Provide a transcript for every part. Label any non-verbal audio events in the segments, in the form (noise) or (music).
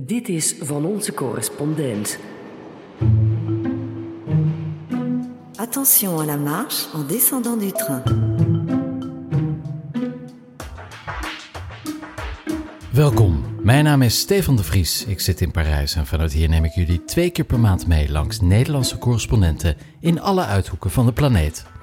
Dit is van onze correspondent. Attention à la marche en descendant du train. Welkom, mijn naam is Stefan de Vries. Ik zit in Parijs en vanuit hier neem ik jullie twee keer per maand mee langs Nederlandse correspondenten in alle uithoeken van de planeet.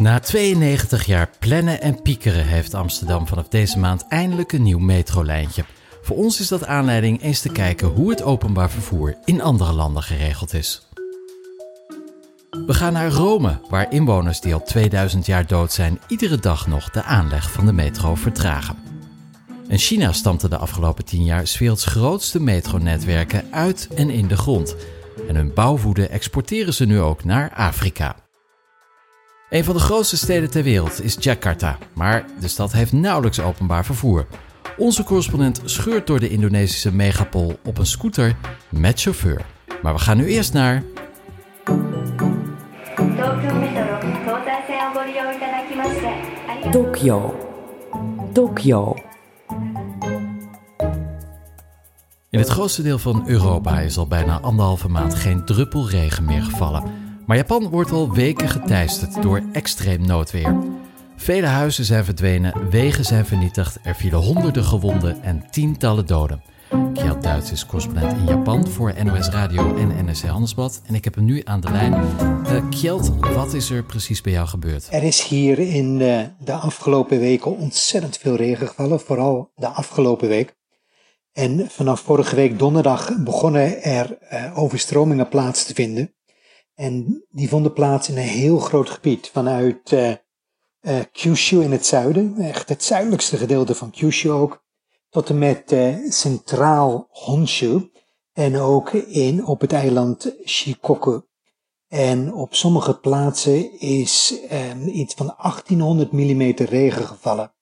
Na 92 jaar plannen en piekeren heeft Amsterdam vanaf deze maand eindelijk een nieuw metrolijntje. Voor ons is dat aanleiding eens te kijken hoe het openbaar vervoer in andere landen geregeld is. We gaan naar Rome, waar inwoners die al 2000 jaar dood zijn, iedere dag nog de aanleg van de metro vertragen. En China stampte de afgelopen 10 jaar 's werelds grootste metronetwerken uit en in de grond. En hun bouwwoede exporteren ze nu ook naar Afrika. Een van de grootste steden ter wereld is Jakarta, maar de stad heeft nauwelijks openbaar vervoer. Onze correspondent scheurt door de Indonesische megapol op een scooter met chauffeur. Maar we gaan nu eerst naar. Tokyo. Tokio. In het grootste deel van Europa is al bijna anderhalve maand geen druppel regen meer gevallen. Maar Japan wordt al weken geteisterd door extreem noodweer. Vele huizen zijn verdwenen, wegen zijn vernietigd, er vielen honderden gewonden en tientallen doden. Kjeld Duits is correspondent in Japan voor NOS Radio en NRC Handelsblad. En ik heb hem nu aan de lijn. Eh Kjeld, wat is er precies bij jou gebeurd? Er is hier in eh, de afgelopen weken ontzettend veel regen gevallen, vooral de afgelopen week. En vanaf vorige week donderdag begonnen er eh, overstromingen plaats te vinden. En die vonden plaats in een heel groot gebied vanuit eh, eh, Kyushu in het zuiden, echt het zuidelijkste gedeelte van Kyushu ook, tot en met eh, centraal Honshu en ook in, op het eiland Shikoku. En op sommige plaatsen is eh, iets van 1800 mm regen gevallen.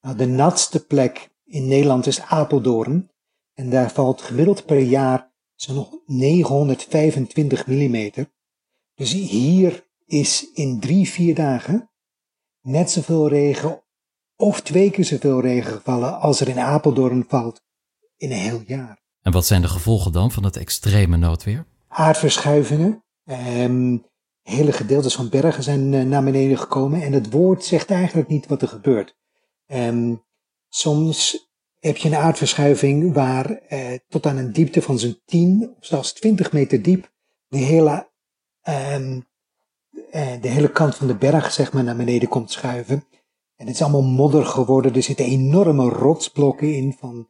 Nou, de natste plek in Nederland is Apeldoorn. En daar valt gemiddeld per jaar zo'n 925 mm. Dus hier is in drie, vier dagen net zoveel regen of twee keer zoveel regen gevallen als er in Apeldoorn valt in een heel jaar. En wat zijn de gevolgen dan van het extreme noodweer? aardverschuivingen. Ehm, hele gedeeltes van bergen zijn eh, naar beneden gekomen en het woord zegt eigenlijk niet wat er gebeurt. Ehm, soms heb je een aardverschuiving waar eh, tot aan een diepte van zo'n 10 of zelfs 20 meter diep de hele, ehm, eh, de hele kant van de berg zeg maar, naar beneden komt schuiven. En het is allemaal modder geworden. Er zitten enorme rotsblokken in van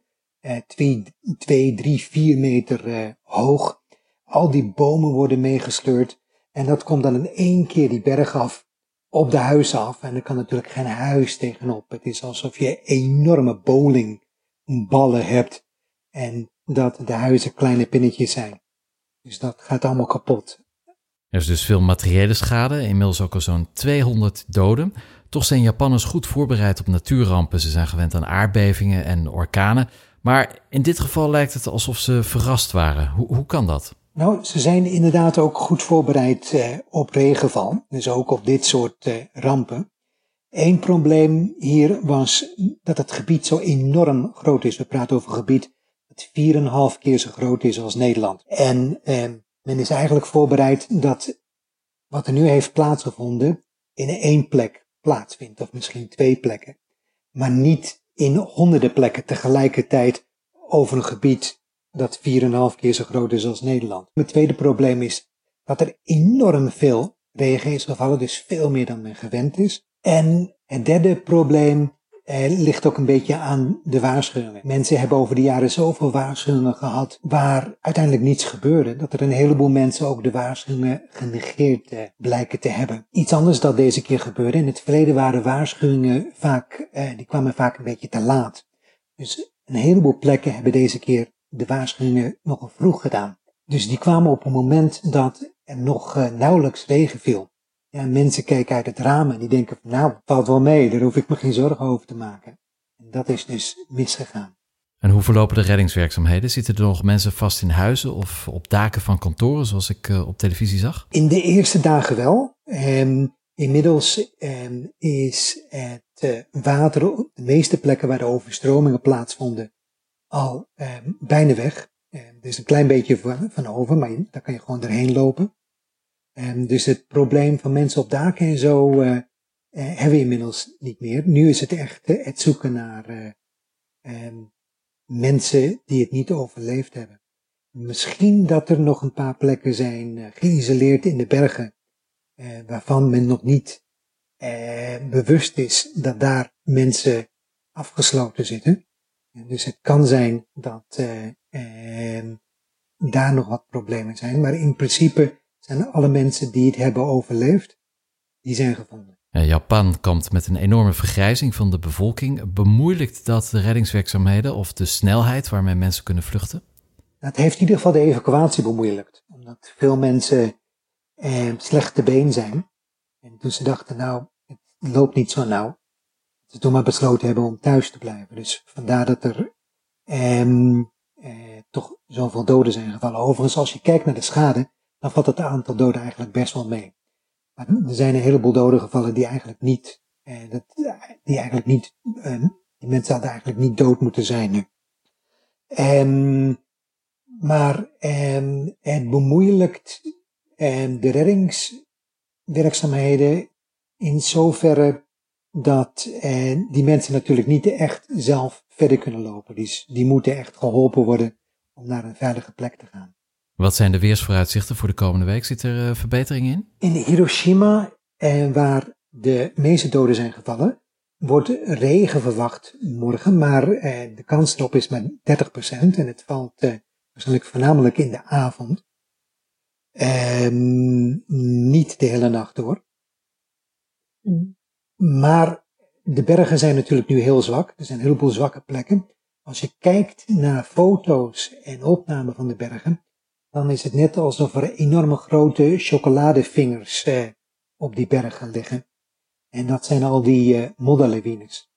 2, 3, 4 meter eh, hoog. Al die bomen worden meegesleurd. En dat komt dan in één keer die berg af, op de huizen af. En er kan natuurlijk geen huis tegenop. Het is alsof je enorme bowlingballen hebt. En dat de huizen kleine pinnetjes zijn. Dus dat gaat allemaal kapot. Er is dus veel materiële schade, inmiddels ook al zo'n 200 doden. Toch zijn Japanners goed voorbereid op natuurrampen. Ze zijn gewend aan aardbevingen en orkanen. Maar in dit geval lijkt het alsof ze verrast waren. Hoe, hoe kan dat? Nou, ze zijn inderdaad ook goed voorbereid eh, op regenval. Dus ook op dit soort eh, rampen. Eén probleem hier was dat het gebied zo enorm groot is. We praten over een gebied dat 4,5 keer zo groot is als Nederland. En eh, men is eigenlijk voorbereid dat wat er nu heeft plaatsgevonden in één plek plaatsvindt. Of misschien twee plekken. Maar niet in honderden plekken tegelijkertijd over een gebied dat 4,5 keer zo groot is als Nederland. Mijn tweede probleem is dat er enorm veel regen is gevallen, dus veel meer dan men gewend is. En het derde probleem eh, ligt ook een beetje aan de waarschuwingen. Mensen hebben over de jaren zoveel waarschuwingen gehad waar uiteindelijk niets gebeurde, dat er een heleboel mensen ook de waarschuwingen genegeerd eh, blijken te hebben. Iets anders dat deze keer gebeurde. In het verleden waren waarschuwingen vaak, eh, die kwamen vaak een beetje te laat. Dus een heleboel plekken hebben deze keer de waarschuwingen nogal vroeg gedaan. Dus die kwamen op een moment dat er nog eh, nauwelijks regen viel. Ja, mensen kijken uit het raam en die denken nou, valt wel mee, daar hoef ik me geen zorgen over te maken. En dat is dus misgegaan. En hoe verlopen de reddingswerkzaamheden? Zitten er nog mensen vast in huizen of op daken van kantoren, zoals ik eh, op televisie zag? In de eerste dagen wel. Ehm, inmiddels ehm, is het het water op de meeste plekken waar de overstromingen plaatsvonden al ehm, bijna weg. er is een klein beetje van, van over, maar daar kan je gewoon doorheen lopen. Um, dus het probleem van mensen op daken en zo uh, hebben we inmiddels niet meer. Nu is het echt uh, het zoeken naar um, mensen die het niet overleefd hebben. Misschien dat er nog een paar plekken zijn geïsoleerd in de bergen, waarvan men nog niet bewust is dat daar mensen afgesloten zitten. Dus het kan zijn dat daar nog wat problemen zijn, maar in principe zijn alle mensen die het hebben overleefd, die zijn gevonden. Japan kampt met een enorme vergrijzing van de bevolking. Bemoeilijkt dat de reddingswerkzaamheden of de snelheid waarmee mensen kunnen vluchten? Dat heeft in ieder geval de evacuatie bemoeilijkt. Omdat veel mensen eh, slecht te been zijn. En toen ze dachten, nou, het loopt niet zo nauw. Ze toen maar besloten hebben om thuis te blijven. Dus vandaar dat er eh, eh, toch zoveel doden zijn gevallen. Overigens, als je kijkt naar de schade, dan valt het aantal doden eigenlijk best wel mee. Maar er zijn een heleboel doden gevallen die eigenlijk niet, eh, dat, die eigenlijk niet, eh, die mensen hadden eigenlijk niet dood moeten zijn nu. Maar um, het bemoeilijkt um, de reddingswerkzaamheden in zoverre dat uh, die mensen natuurlijk niet echt zelf verder kunnen lopen. Die, die moeten echt geholpen worden om naar een veilige plek te gaan. Wat zijn de weersvooruitzichten voor de komende week? Zit er uh, verbetering in? In Hiroshima, eh, waar de meeste doden zijn gevallen, wordt regen verwacht morgen, maar eh, de kans erop is maar 30% en het valt eh, waarschijnlijk voornamelijk in de avond. Ehm, niet de hele nacht door. Maar de bergen zijn natuurlijk nu heel zwak. Er zijn een heleboel zwakke plekken. Als je kijkt naar foto's en opnamen van de bergen, dan is het net alsof er enorme grote chocoladevingers eh, op die bergen liggen. En dat zijn al die eh, modderlawines.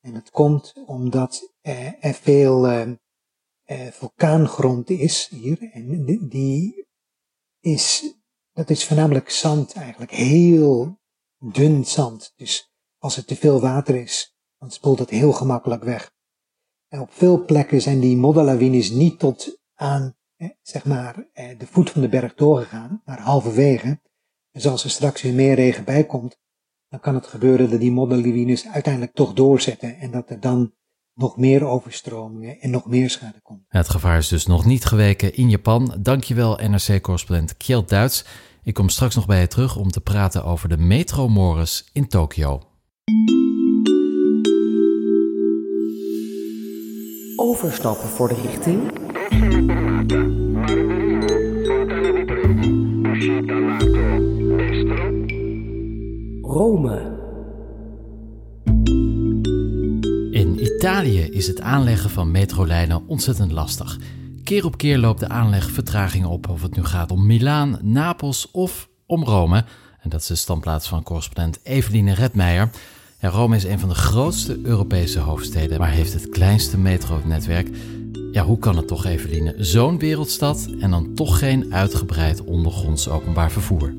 En dat komt omdat eh, er veel eh, eh, vulkaangrond is hier. En die is, dat is voornamelijk zand eigenlijk. Heel dun zand. Dus als er te veel water is, dan spoelt het heel gemakkelijk weg. En op veel plekken zijn die modderlawines niet tot aan zeg maar, de voet van de berg doorgegaan, maar halverwege. Dus als er straks weer meer regen bij komt, dan kan het gebeuren dat die modderlawines uiteindelijk toch doorzetten en dat er dan nog meer overstromingen en nog meer schade komt. Het gevaar is dus nog niet geweken in Japan. Dankjewel NRC-correspondent Kjeld Duits. Ik kom straks nog bij je terug om te praten over de Metro Morris in Tokio. Overstappen voor de richting Rome. In Italië is het aanleggen van metrolijnen ontzettend lastig. Keer op keer loopt de aanleg vertragingen op, of het nu gaat om Milaan, Napels of om Rome. En dat is de standplaats van correspondent Eveline Redmeijer. Ja, Rome is een van de grootste Europese hoofdsteden, maar heeft het kleinste metronetwerk. Ja, hoe kan het toch, Eveline? Zo'n wereldstad en dan toch geen uitgebreid ondergronds openbaar vervoer.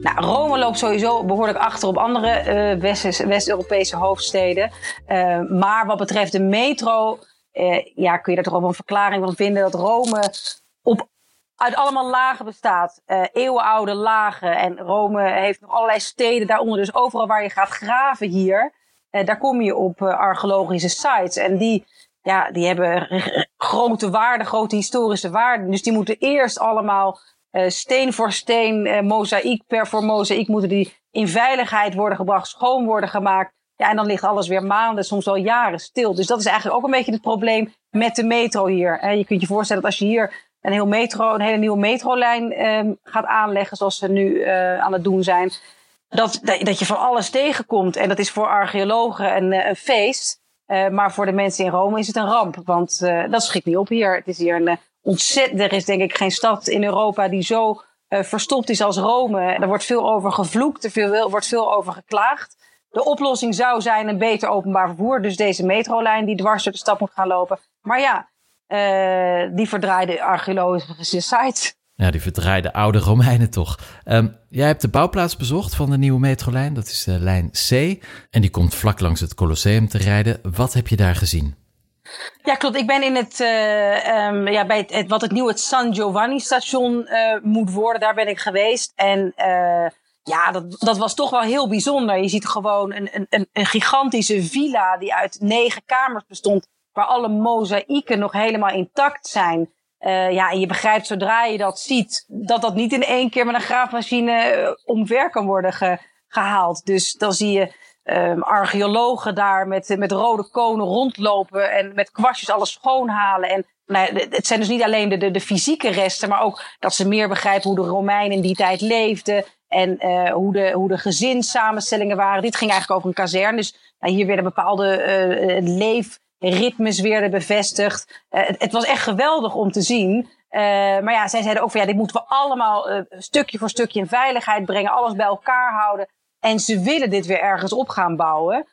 Nou, Rome loopt sowieso behoorlijk achter op andere uh, West-Europese hoofdsteden. Uh, maar wat betreft de metro, uh, ja, kun je daar toch wel een verklaring van vinden dat Rome op, uit allemaal lagen bestaat. eeuwenoude lagen. En Rome heeft nog allerlei steden daaronder. Dus overal waar je gaat graven hier, daar kom je op archeologische sites. En die ja, die hebben grote waarden, grote historische waarden. Dus die moeten eerst allemaal uh, steen voor steen, uh, mozaïek per voor mozaïek, moeten die in veiligheid worden gebracht, schoon worden gemaakt. Ja, en dan ligt alles weer maanden, soms wel jaren stil. Dus dat is eigenlijk ook een beetje het probleem met de metro hier. je kunt je voorstellen dat als je hier een, heel metro, een hele nieuwe metrolijn um, gaat aanleggen, zoals ze nu uh, aan het doen zijn, dat, dat je van alles tegenkomt. En dat is voor archeologen een, een feest. Uh, maar voor de mensen in Rome is het een ramp. Want dat schikt niet op hier. Het is hier een ontzettend. Er is denk ik geen stad in Europa die zo verstopt is als Rome. Er wordt veel over gevloekt. Er veel, wordt veel over geklaagd. De oplossing zou zijn een beter openbaar vervoer. Dus deze metrolijn die dwars door de stad moet gaan lopen. Maar ja, die verdraaide archeologische sites. Ja, die verdraaide oude Romeinen toch. Ehm, jij hebt de bouwplaats bezocht van de nieuwe metrolijn. Dat is de lijn C. En die komt vlak langs het Colosseum te rijden. Wat heb je daar gezien? Ja, klopt. Ik ben in het, uh, um, ja, bij het, wat het nieuwe San Giovanni station uh, moet worden. Daar ben ik geweest. En uh, ja, dat, dat was toch wel heel bijzonder. Je ziet gewoon een, een, een gigantische villa die uit negen kamers bestond. Waar alle mozaïeken nog helemaal intact zijn. Uh, ja, en je begrijpt zodra je dat ziet, dat dat niet in één keer met een graafmachine uh, omver kan worden ge, gehaald. Dus dan zie je um, archeologen daar met, met rode konen rondlopen en met kwastjes alles schoonhalen. En nou, het zijn dus niet alleen de, de, fysieke resten, maar ook dat ze meer begrijpen hoe de Romeinen in die tijd leefden. En uh, hoe, de, hoe de gezinssamenstellingen waren. Dit ging eigenlijk over een kazerne. Dus nou, hier werden bepaalde uh, leefritmes weer bevestigd. Uh, het, was echt geweldig om te zien. maar ja, zij zeiden ook van ja, dit moeten we allemaal stukje voor stukje in veiligheid brengen. Alles bij elkaar houden. En ze willen dit weer ergens op gaan bouwen.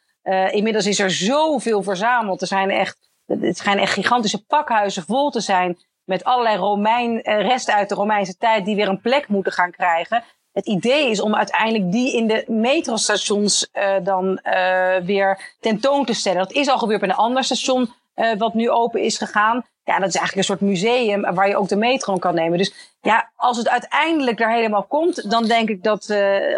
inmiddels is er zoveel verzameld. Er zijn echt, het schijnen echt gigantische pakhuizen vol te zijn. Met allerlei Romein, resten uit de Romeinse tijd die weer een plek moeten gaan krijgen het idee is om uiteindelijk die in de metrostations uh, dan uh, weer tentoon te stellen. Dat is al gebeurd bij een ander station uh, wat nu open is gegaan. Ja, dat is eigenlijk een soort museum waar je ook de metro kan nemen. Dus ja, als het uiteindelijk er helemaal komt, dan denk ik dat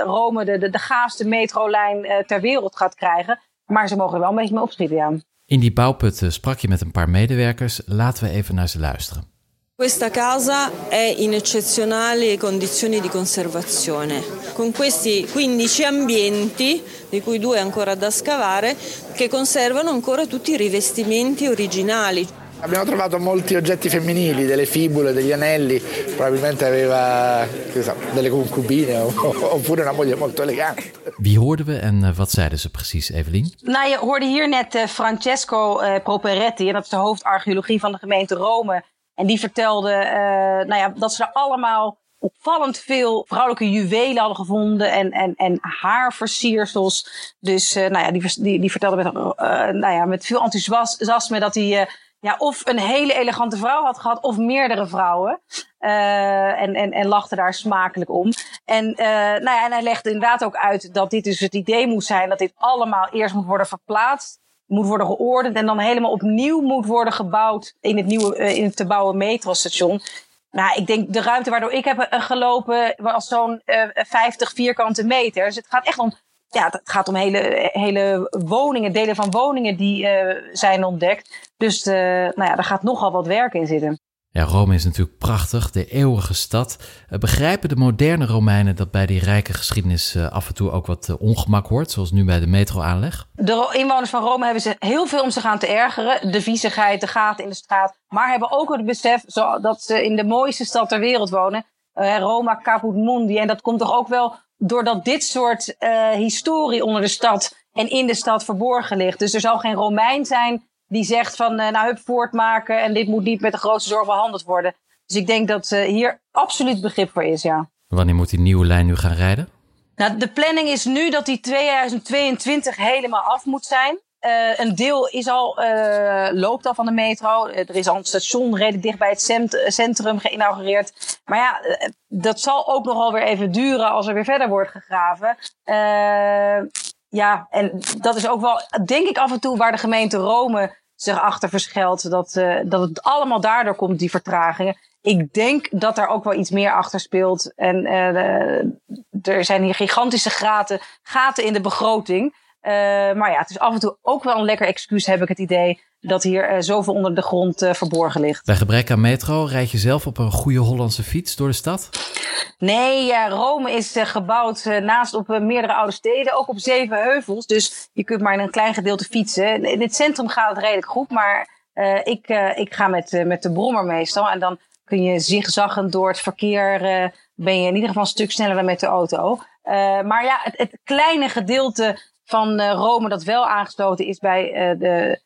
Rome de, de, de gaafste metrolijn ter wereld gaat krijgen. Maar ze mogen er wel een beetje mee opschieten, ja. In die bouwput sprak je met een paar medewerkers. Laten we even naar ze luisteren. Questa casa è in eccezionali condizioni di conservazione, con questi 15 ambienti, di cui due ancora da scavare, che conservano ancora tutti i rivestimenti originali. Abbiamo trovato molti oggetti femminili, delle fibule, degli anelli, probabilmente aveva so, delle concubine (laughs) oppure una moglie molto elegante. Wie hoorden we en uh, wat zeiden ze precies, Evelien? Nou, je hoorde hier net uh, Francesco uh, Properetti, en dat is de hoofdarcheologie van de gemeente Rome. En die vertelde uh, nou ja, dat ze er allemaal opvallend veel vrouwelijke juwelen hadden gevonden en, en, en haarversiersels. Dus uh, nou ja, die, die, vertelde met, uh, nou ja, met veel enthousiasme dat hij ja, of een hele elegante vrouw had gehad of meerdere vrouwen. en, en, en lachte daar smakelijk om. En, nou ja, en hij legde inderdaad ook uit dat dit dus het idee moet zijn dat dit allemaal eerst moet worden verplaatst moet worden geordend en dan helemaal opnieuw moet worden gebouwd in het nieuwe, uh, in het te bouwen metrostation. Nou, ik denk de ruimte waardoor ik heb uh, gelopen was zo'n uh, 50 vierkante meter. Dus het gaat echt om, ja, het gaat om hele, hele woningen, delen van woningen die uh, zijn ontdekt. Dus nou ja, daar gaat nogal wat werk in zitten. Ja, Rome is natuurlijk prachtig, de eeuwige stad. Uh, begrijpen de moderne Romeinen dat bij die rijke geschiedenis uh, af en toe ook wat uh, ongemak hoort, zoals nu bij de metroaanleg? De inwoners van Rome hebben ze heel veel om zich aan te ergeren. De viezigheid, de gaten in de straat. Maar hebben ook het besef dat ze in de mooiste stad ter wereld wonen. Roma caput mundi. En dat komt toch ook wel doordat dit soort historie onder de stad en in de stad verborgen ligt. Dus er zal geen Romein zijn die zegt van uh, nou hup voortmaken en dit moet niet met de grootste zorg behandeld worden. Dus ik denk dat uh, hier absoluut begrip voor is, ja. Wanneer moet die nieuwe lijn nu gaan rijden? Nou, de planning is nu dat die 2022 helemaal af moet zijn. Uh, een deel is al, loopt al van de metro. er is al een station redelijk dicht bij het centrum geïnaugureerd. Maar ja, dat zal ook nogal weer even duren als er weer verder wordt gegraven ja, en dat is ook wel, denk ik, af en toe waar de gemeente Rome zich achter verschuilt. Dat, uh, dat het allemaal daardoor komt, die vertragingen. Ik denk dat daar ook wel iets meer achter speelt. En uh, er zijn hier gigantische gaten, gaten in de begroting. Uh, maar ja, het is af en toe ook wel een lekker excuus, heb ik het idee dat hier uh, zoveel onder de grond uh, verborgen ligt. Bij gebrek aan metro rijd je zelf op een goede Hollandse fiets door de stad? Nee, ja, Rome is gebouwd naast op meerdere oude steden, ook op zeven heuvels. Dus je kunt maar in een klein gedeelte fietsen. In het centrum gaat het redelijk goed, maar ik, ik ga met, met de brommer meestal. En dan kun je zigzaggend door het verkeer, ben je in ieder geval een stuk sneller dan met de auto. maar ja, het, het kleine gedeelte van Rome dat wel aangesloten is bij de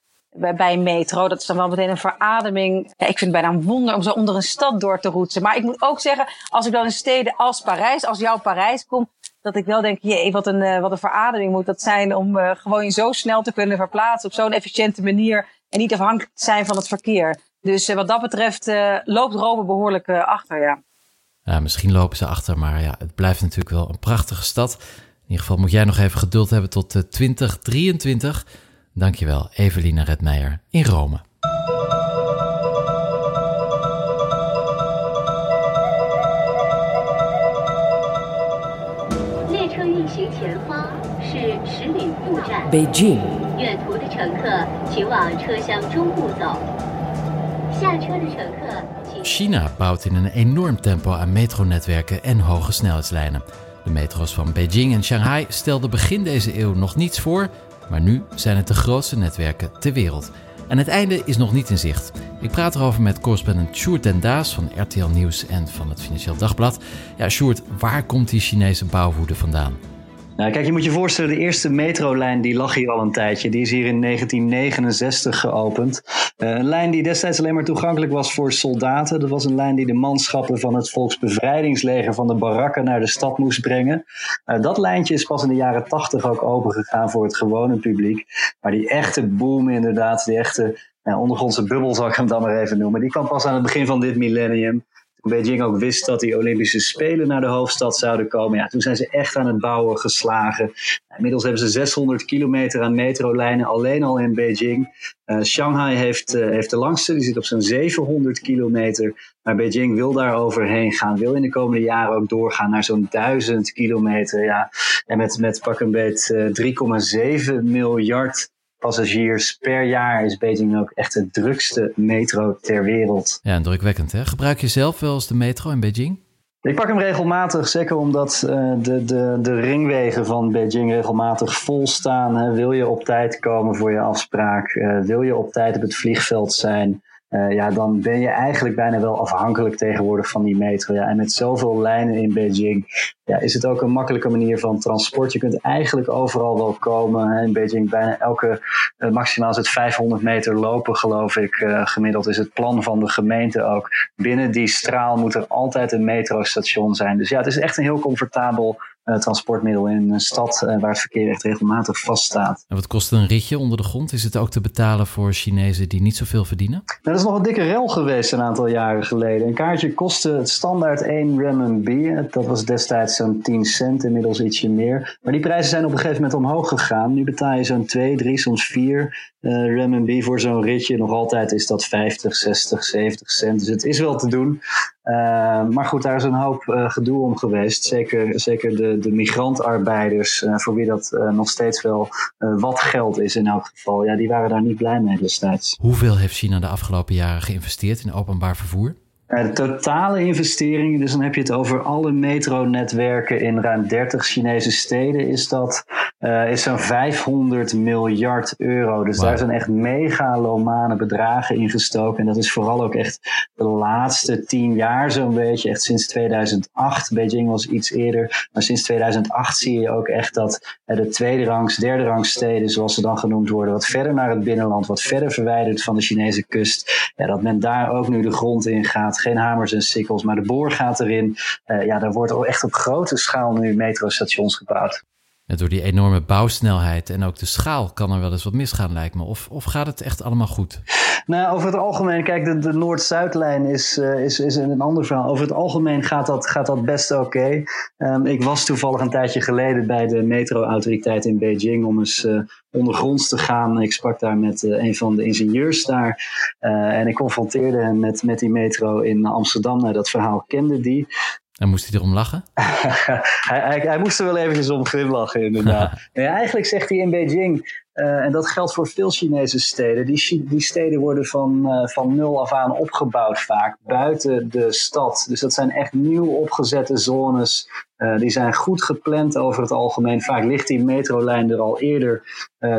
bij, metro. Dat is dan wel meteen een verademing. Ja, ik vind het bijna een wonder om zo onder een stad door te roetsen. Maar ik moet ook zeggen, als ik dan in steden als Parijs, als jouw Parijs kom, dat ik wel denk, jee, wat een, uh, wat een verademing moet dat zijn om gewoon zo snel te kunnen verplaatsen op zo'n efficiënte manier en niet afhankelijk zijn van het verkeer. Dus wat dat betreft loopt Rome behoorlijk achter, ja. misschien lopen ze achter, maar ja, het blijft natuurlijk wel een prachtige stad. In ieder geval moet jij nog even geduld hebben tot 2023. Dankjewel, Evelina Redmeijer in Rome. Beijing. China bouwt in een enorm tempo aan metronetwerken en hoge snelheidslijnen. De metro's van Beijing en Shanghai stelden begin deze eeuw nog niets voor, maar nu zijn het de grootste netwerken ter wereld. En het einde is nog niet in zicht. Ik praat erover met correspondent Sjoerd den Daas van RTL Nieuws en van het Financieel Dagblad. Ja, Sjoerd, waar komt die Chinese bouwwoede vandaan? Nou, kijk, je moet je voorstellen, de eerste metrolijn die lag hier al een tijdje. Die is hier in 1969 geopend. Uh, een lijn die destijds alleen maar toegankelijk was voor soldaten. Dat was een lijn die de manschappen van het Volksbevrijdingsleger van de barakken naar de stad moest brengen. Uh, dat lijntje is pas in de jaren 80 ook opengegaan voor het gewone publiek. Maar die echte boom inderdaad, die echte ja, ondergrondse bubbel zal ik hem dan maar even noemen. Die kwam pas aan het begin van dit millennium. Beijing ook wist dat die Olympische Spelen naar de hoofdstad zouden komen. Ja, toen zijn ze echt aan het bouwen geslagen. Inmiddels hebben ze 600 kilometer aan metrolijnen alleen al in Beijing. Uh, Shanghai heeft, uh, heeft de langste, die zit op zo'n 700 kilometer. Maar Beijing wil daar overheen gaan, wil in de komende jaren ook doorgaan naar zo'n 1000 kilometer. Ja. En met, met pak een beet uh, 3,7 miljard passagiers per jaar is Beijing ook echt de drukste metro ter wereld. Ja, drukwekkend hè. Gebruik je zelf wel eens de metro in Beijing? Ik pak hem regelmatig, zeker omdat uh, de, de, de ringwegen van Beijing regelmatig vol staan. Hè. Wil je op tijd komen voor je afspraak? Uh, wil je op tijd op het vliegveld zijn? Uh, ja, dan ben je eigenlijk bijna wel afhankelijk tegenwoordig van die metro. Ja. En met zoveel lijnen in Beijing ja, is het ook een makkelijke manier van transport. Je kunt eigenlijk overal wel komen. In Beijing bijna elke, uh, maximaal is het 500 meter lopen geloof ik. Uh, gemiddeld is het plan van de gemeente ook. Binnen die straal moet er altijd een metrostation zijn. Dus ja, het is echt een heel comfortabel transportmiddel in een stad uh, waar het verkeer echt regelmatig vaststaat. En wat kost een ritje onder de grond? Is het ook te betalen voor Chinezen die niet zoveel verdienen? Nou, dat is nog een dikke rel geweest een aantal jaren geleden. Een kaartje kostte het standaard 1 renminbi. Dat was destijds zo'n 10 cent, inmiddels ietsje meer. Maar die prijzen zijn op een gegeven moment omhoog gegaan. Nu betaal je zo'n 2, 3, soms 4 uh, renminbi voor zo'n ritje. Nog altijd is dat 50, 60, 70 cent. Dus het is wel te doen. Uh, maar goed, daar is een hoop uh, gedoe om geweest. Zeker, zeker de, de migrantarbeiders, uh, voor wie dat nog steeds wel wat geld is in elk geval. Ja, die waren daar niet blij mee destijds. Hoeveel heeft China de afgelopen jaren geïnvesteerd in openbaar vervoer? De totale investering, dus dan heb je het over alle metronetwerken in ruim 30 Chinese steden, is dat uh, is zo'n 500 miljard euro. Dus wow. daar zijn echt megalomane bedragen in gestoken. En dat is vooral ook echt de laatste tien jaar zo'n beetje, echt sinds 2008. Beijing was iets eerder, maar sinds 2008 zie je ook echt dat uh, de tweede rangs, derde rangs steden, zoals ze dan genoemd worden, wat verder naar het binnenland, wat verder verwijderd van de Chinese kust, ja, dat men daar ook nu de grond in gaat geen hamers en sikkels, maar de boor gaat erin. Uh, ja, daar wordt echt op grote schaal nu metrostations gebouwd. En door die enorme bouwsnelheid en ook de schaal kan er wel eens wat misgaan, lijkt me. Of, of gaat het echt allemaal goed? Nou, over het algemeen, kijk, de, Noord-Zuidlijn is, uh, is, is een ander verhaal. Over het algemeen gaat dat, gaat dat best oké. Um, ik was toevallig een tijdje geleden bij de metro-autoriteit in Beijing om eens uh, ondergronds te gaan. Ik sprak daar met uh, een van de ingenieurs daar. en ik confronteerde hem met, met die metro in Amsterdam. Nou, dat verhaal kende die. En moest hij erom lachen? (laughs) hij, hij, hij, moest er wel eventjes om glimlachen, inderdaad. (laughs) nee, eigenlijk zegt hij in Beijing, uh, en dat geldt voor veel Chinese steden, die, die steden worden van, uh, van nul af aan opgebouwd vaak, buiten de stad. Dus dat zijn echt nieuw opgezette zones. Uh, die zijn goed gepland over het algemeen. Vaak ligt die metrolijn er al eerder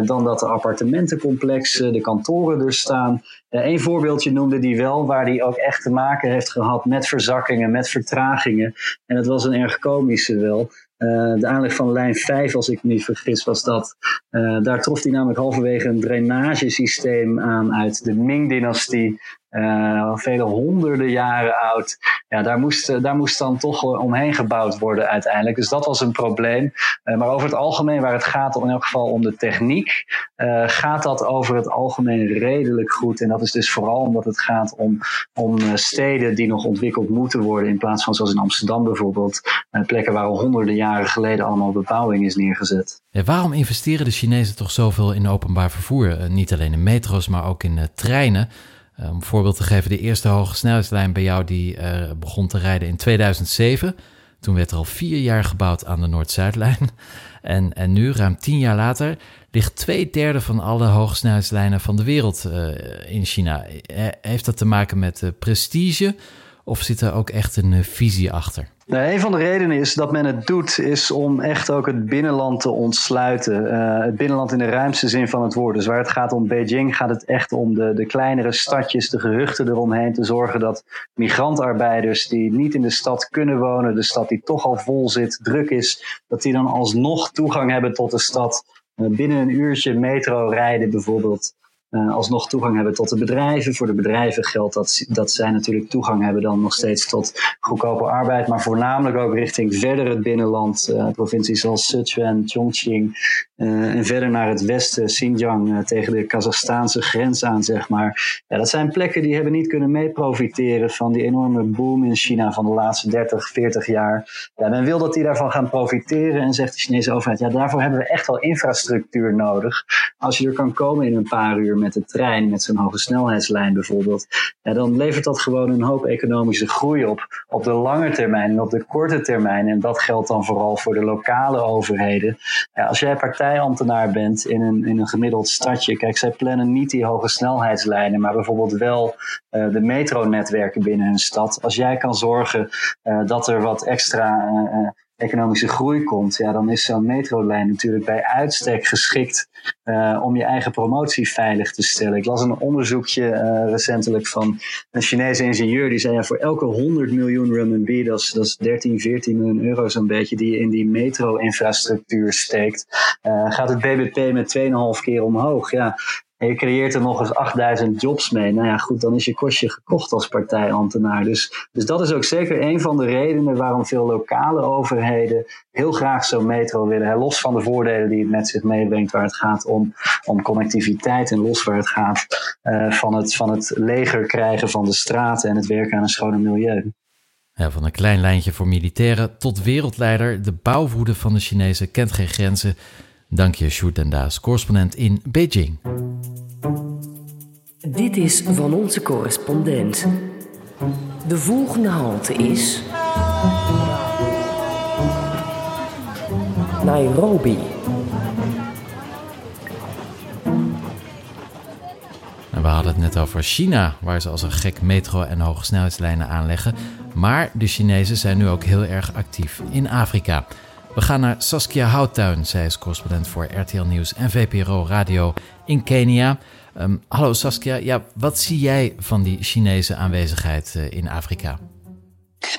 dan dat de appartementencomplexen, de kantoren er staan. Een voorbeeldje noemde die wel, waar die ook echt te maken heeft gehad met verzakkingen, met vertragingen. En dat was een erg komische wel. Uh, de aanleg van lijn 5, als ik me niet vergis, was dat. Uh, daar trof hij namelijk halverwege een drainagesysteem aan uit de Ming-dynastie. Uh, vele honderden jaren oud. Ja, daar moest, daar moest dan toch omheen gebouwd worden uiteindelijk. Dus dat was een probleem. maar over het algemeen, waar het gaat in elk geval om de techniek, gaat dat over het algemeen redelijk goed. En dat is dus vooral omdat het gaat om, om steden die nog ontwikkeld moeten worden, in plaats van zoals in Amsterdam bijvoorbeeld, plekken waar al honderden jaren geleden allemaal bebouwing is neergezet. Ja, waarom investeren de Chinezen toch zoveel in openbaar vervoer? niet alleen in metro's, maar ook in treinen. Eh, om voorbeeld te geven, de eerste hoge snelheidslijn bij jou die uh, begon te rijden in 2007. Toen werd er al vier jaar gebouwd aan de Noord-Zuidlijn. (laughs) En, en nu, ruim tien jaar later, ligt twee derde van alle hogesnelheidslijnen van de wereld uh, in China. Heeft dat te maken met prestige of zit er ook echt een visie achter? Nou, een van de redenen is dat men het doet, is om echt ook het binnenland te ontsluiten. Uh, het binnenland in de ruimste zin van het woord. Dus waar het gaat om Beijing, gaat het echt om de, de kleinere stadjes, de gehuchten eromheen. Te zorgen dat migrantarbeiders die niet in de stad kunnen wonen, de stad die toch al vol zit, druk is, dat die dan alsnog toegang hebben tot de stad. Uh, binnen een uurtje metro rijden bijvoorbeeld uh, alsnog toegang hebben tot de bedrijven. Voor de bedrijven geldt dat, dat zij natuurlijk toegang hebben dan nog steeds tot goedkope arbeid, maar voornamelijk ook richting verder het binnenland, uh, provincies als Sichuan, Chongqing uh, en verder naar het westen, Xinjiang, tegen de Kazachstaanse grens aan, zeg maar. Ja, dat zijn plekken die hebben niet kunnen meeprofiteren van die enorme boom in China van de laatste 30, 40 jaar. Ja, men wil dat die daarvan gaan profiteren en zegt de Chinese overheid, ja, daarvoor hebben we echt wel infrastructuur nodig. Als je er kan komen in een paar uur met de trein, met zo'n hoge snelheidslijn bijvoorbeeld, ja, dan levert dat gewoon een hoop economische groei op. Op de lange termijn en op de korte termijn. En dat geldt dan vooral voor de lokale overheden. Ja, als jij partijambtenaar bent in een, in een gemiddeld stadje, kijk, zij plannen niet die hoge snelheidslijnen, maar bijvoorbeeld wel uh, de metronetwerken binnen hun stad. Als jij kan zorgen uh, dat er wat extra uh, economische groei komt, ja, dan is zo'n metrolijn natuurlijk bij uitstek geschikt uh, om je eigen promotie veilig te stellen. Ik las een onderzoekje uh, recentelijk van een Chinese ingenieur die zei ja, voor elke 100 miljoen RMB, dat is, dat is 13, 14 miljoen euro zo'n beetje, die je in die metro-infrastructuur steekt, uh, gaat het BBP met 2,5 keer omhoog. Ja, je creëert er nog eens 8000 jobs mee. Nou ja, goed, dan is je kostje gekocht als partijambtenaar. Dus, dus dat is ook zeker een van de redenen waarom veel lokale overheden heel graag zo'n metro willen. Los van de voordelen die het met zich meebrengt, waar het gaat om, om connectiviteit en los waar het gaat uh, van, het, van het leger krijgen van de straten en het werken aan een schone milieu. Ja, van een klein lijntje voor militairen tot wereldleider. De bouwwoede van de Chinezen kent geen grenzen. Dank je, Sjoerd en Daas, correspondent in Beijing. Dit is van onze correspondent. De volgende halte is. Nairobi. we hadden het net over China, waar ze als een gek metro en hoge snelheidslijnen aanleggen. Maar de Chinezen zijn nu ook heel erg actief in Afrika. We gaan naar Saskia Houttuin. Zij is correspondent voor RTL Nieuws en VPRO Radio in Kenia. Um, hallo Saskia, ja, wat zie jij van die Chinese aanwezigheid uh, in Afrika?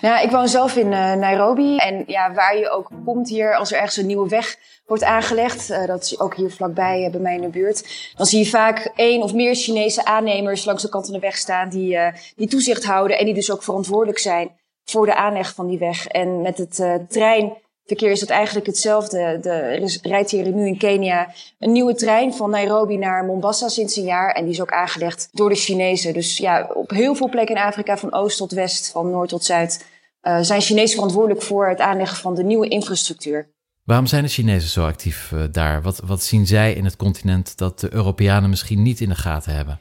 Nou, ik woon zelf in uh, Nairobi. En ja, waar je ook komt hier, als er ergens een nieuwe weg wordt aangelegd, uh, dat is ook hier vlakbij bij mij in de buurt, dan zie je vaak één of meer Chinese aannemers langs de kant van de weg staan die, die toezicht houden en die dus ook verantwoordelijk zijn voor de aanleg van die weg. En met het trein verkeer is het eigenlijk hetzelfde. er rijdt hier nu in Kenia een nieuwe trein van Nairobi naar Mombasa sinds een jaar. En die is ook aangelegd door de Chinezen. Dus ja, op heel veel plekken in Afrika, van oost tot west, van noord tot zuid, uh, zijn Chinezen verantwoordelijk voor het aanleggen van de nieuwe infrastructuur. Waarom zijn de Chinezen zo actief uh, daar? Wat, wat zien zij in het continent dat de Europeanen misschien niet in de gaten hebben?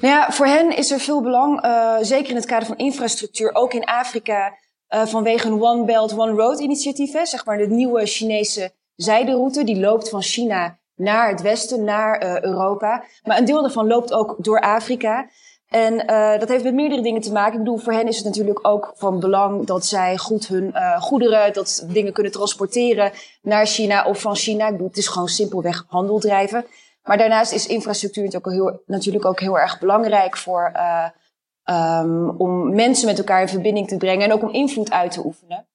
Nou ja, voor hen is er veel belang, uh, zeker in het kader van infrastructuur, ook in Afrika, uh, vanwege een One Belt, One Road initiatief. Hè, zeg maar de nieuwe Chinese zijderoute. Die loopt van China naar het westen, naar uh, Europa. Maar een deel daarvan loopt ook door Afrika. En uh, dat heeft met meerdere dingen te maken. Ik bedoel, voor hen is het natuurlijk ook van belang dat zij goed hun goederen, dat dingen kunnen transporteren naar China of van China. Ik bedoel, het is gewoon simpelweg handel drijven. Maar daarnaast is infrastructuur natuurlijk ook heel, natuurlijk ook heel erg belangrijk voor um, om mensen met elkaar in verbinding te brengen en ook om invloed uit te oefenen.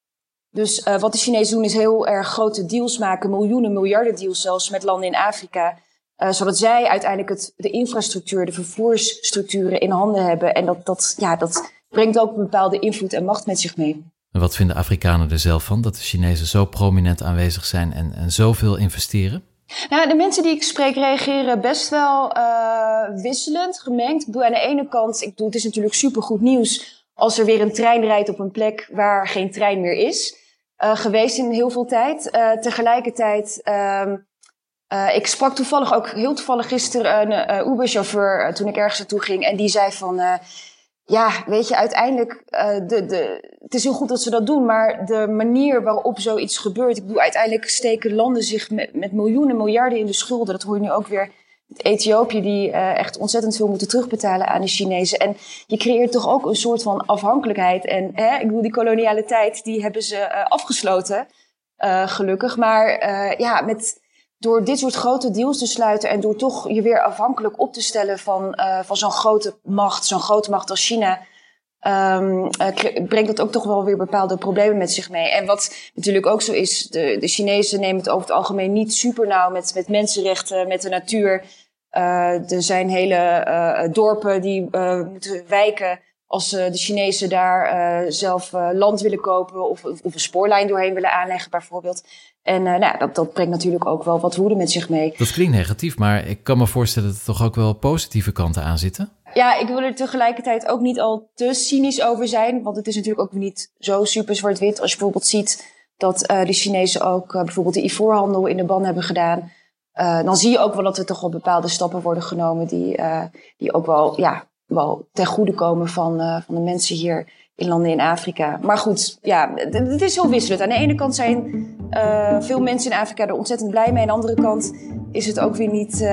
Dus uh, wat de Chinezen doen is heel erg grote deals maken, miljoenen, miljarden deals zelfs met landen in Afrika. Uh, zodat zij uiteindelijk het, de infrastructuur, de vervoersstructuren in handen hebben. En dat, dat, ja, dat brengt ook een bepaalde invloed en macht met zich mee. En wat vinden Afrikanen er zelf van dat de Chinezen zo prominent aanwezig zijn en, en zoveel investeren? Nou, de mensen die ik spreek reageren best wel uh, wisselend, gemengd. Ik bedoel, aan de ene kant, ik bedoel, het is natuurlijk supergoed nieuws als er weer een trein rijdt op een plek waar geen trein meer is. Uh, geweest in heel veel tijd. Uh, tegelijkertijd, uh, ik sprak toevallig ook heel toevallig gisteren een Uber-chauffeur toen ik ergens naartoe ging. En die zei van, ja, weet je, uiteindelijk, de, de, het is heel goed dat ze dat doen, maar de manier waarop zoiets gebeurt. Ik bedoel, uiteindelijk steken landen zich met, met miljoenen, miljarden in de schulden. Dat hoor je nu ook weer Ethiopië die uh, echt ontzettend veel moeten terugbetalen aan de Chinezen. En je creëert toch ook een soort van afhankelijkheid. En hè, ik bedoel, die koloniale tijd, die hebben ze uh, afgesloten, gelukkig. Maar ja, met, door dit soort grote deals te sluiten en door toch je weer afhankelijk op te stellen van, van zo'n grote macht, zo'n grote macht als China, um, brengt dat ook toch wel weer bepaalde problemen met zich mee. En wat natuurlijk ook zo is, de, de Chinezen nemen het over het algemeen niet super nauw met, met mensenrechten, met de natuur. Uh, er zijn hele dorpen die moeten wijken als de Chinezen daar zelf land willen kopen of, of, een spoorlijn doorheen willen aanleggen bijvoorbeeld. En nou, dat, dat brengt natuurlijk ook wel wat woede met zich mee. Dat klinkt negatief, maar ik kan me voorstellen dat er toch ook wel positieve kanten aan zitten? Ja, ik wil er tegelijkertijd ook niet al te cynisch over zijn. Want het is natuurlijk ook niet zo super zwart-wit. Als je bijvoorbeeld ziet dat uh, de Chinezen ook uh, bijvoorbeeld de ivoorhandel in de ban hebben gedaan. Uh, dan zie je ook wel dat er toch wel bepaalde stappen worden genomen die, die ook wel, ja, wel ten goede komen van, van de mensen hier in landen in Afrika. Maar goed, ja, het is heel wisselend. Aan de ene kant zijn veel mensen in Afrika er ontzettend blij mee. Aan de andere kant is het ook weer niet,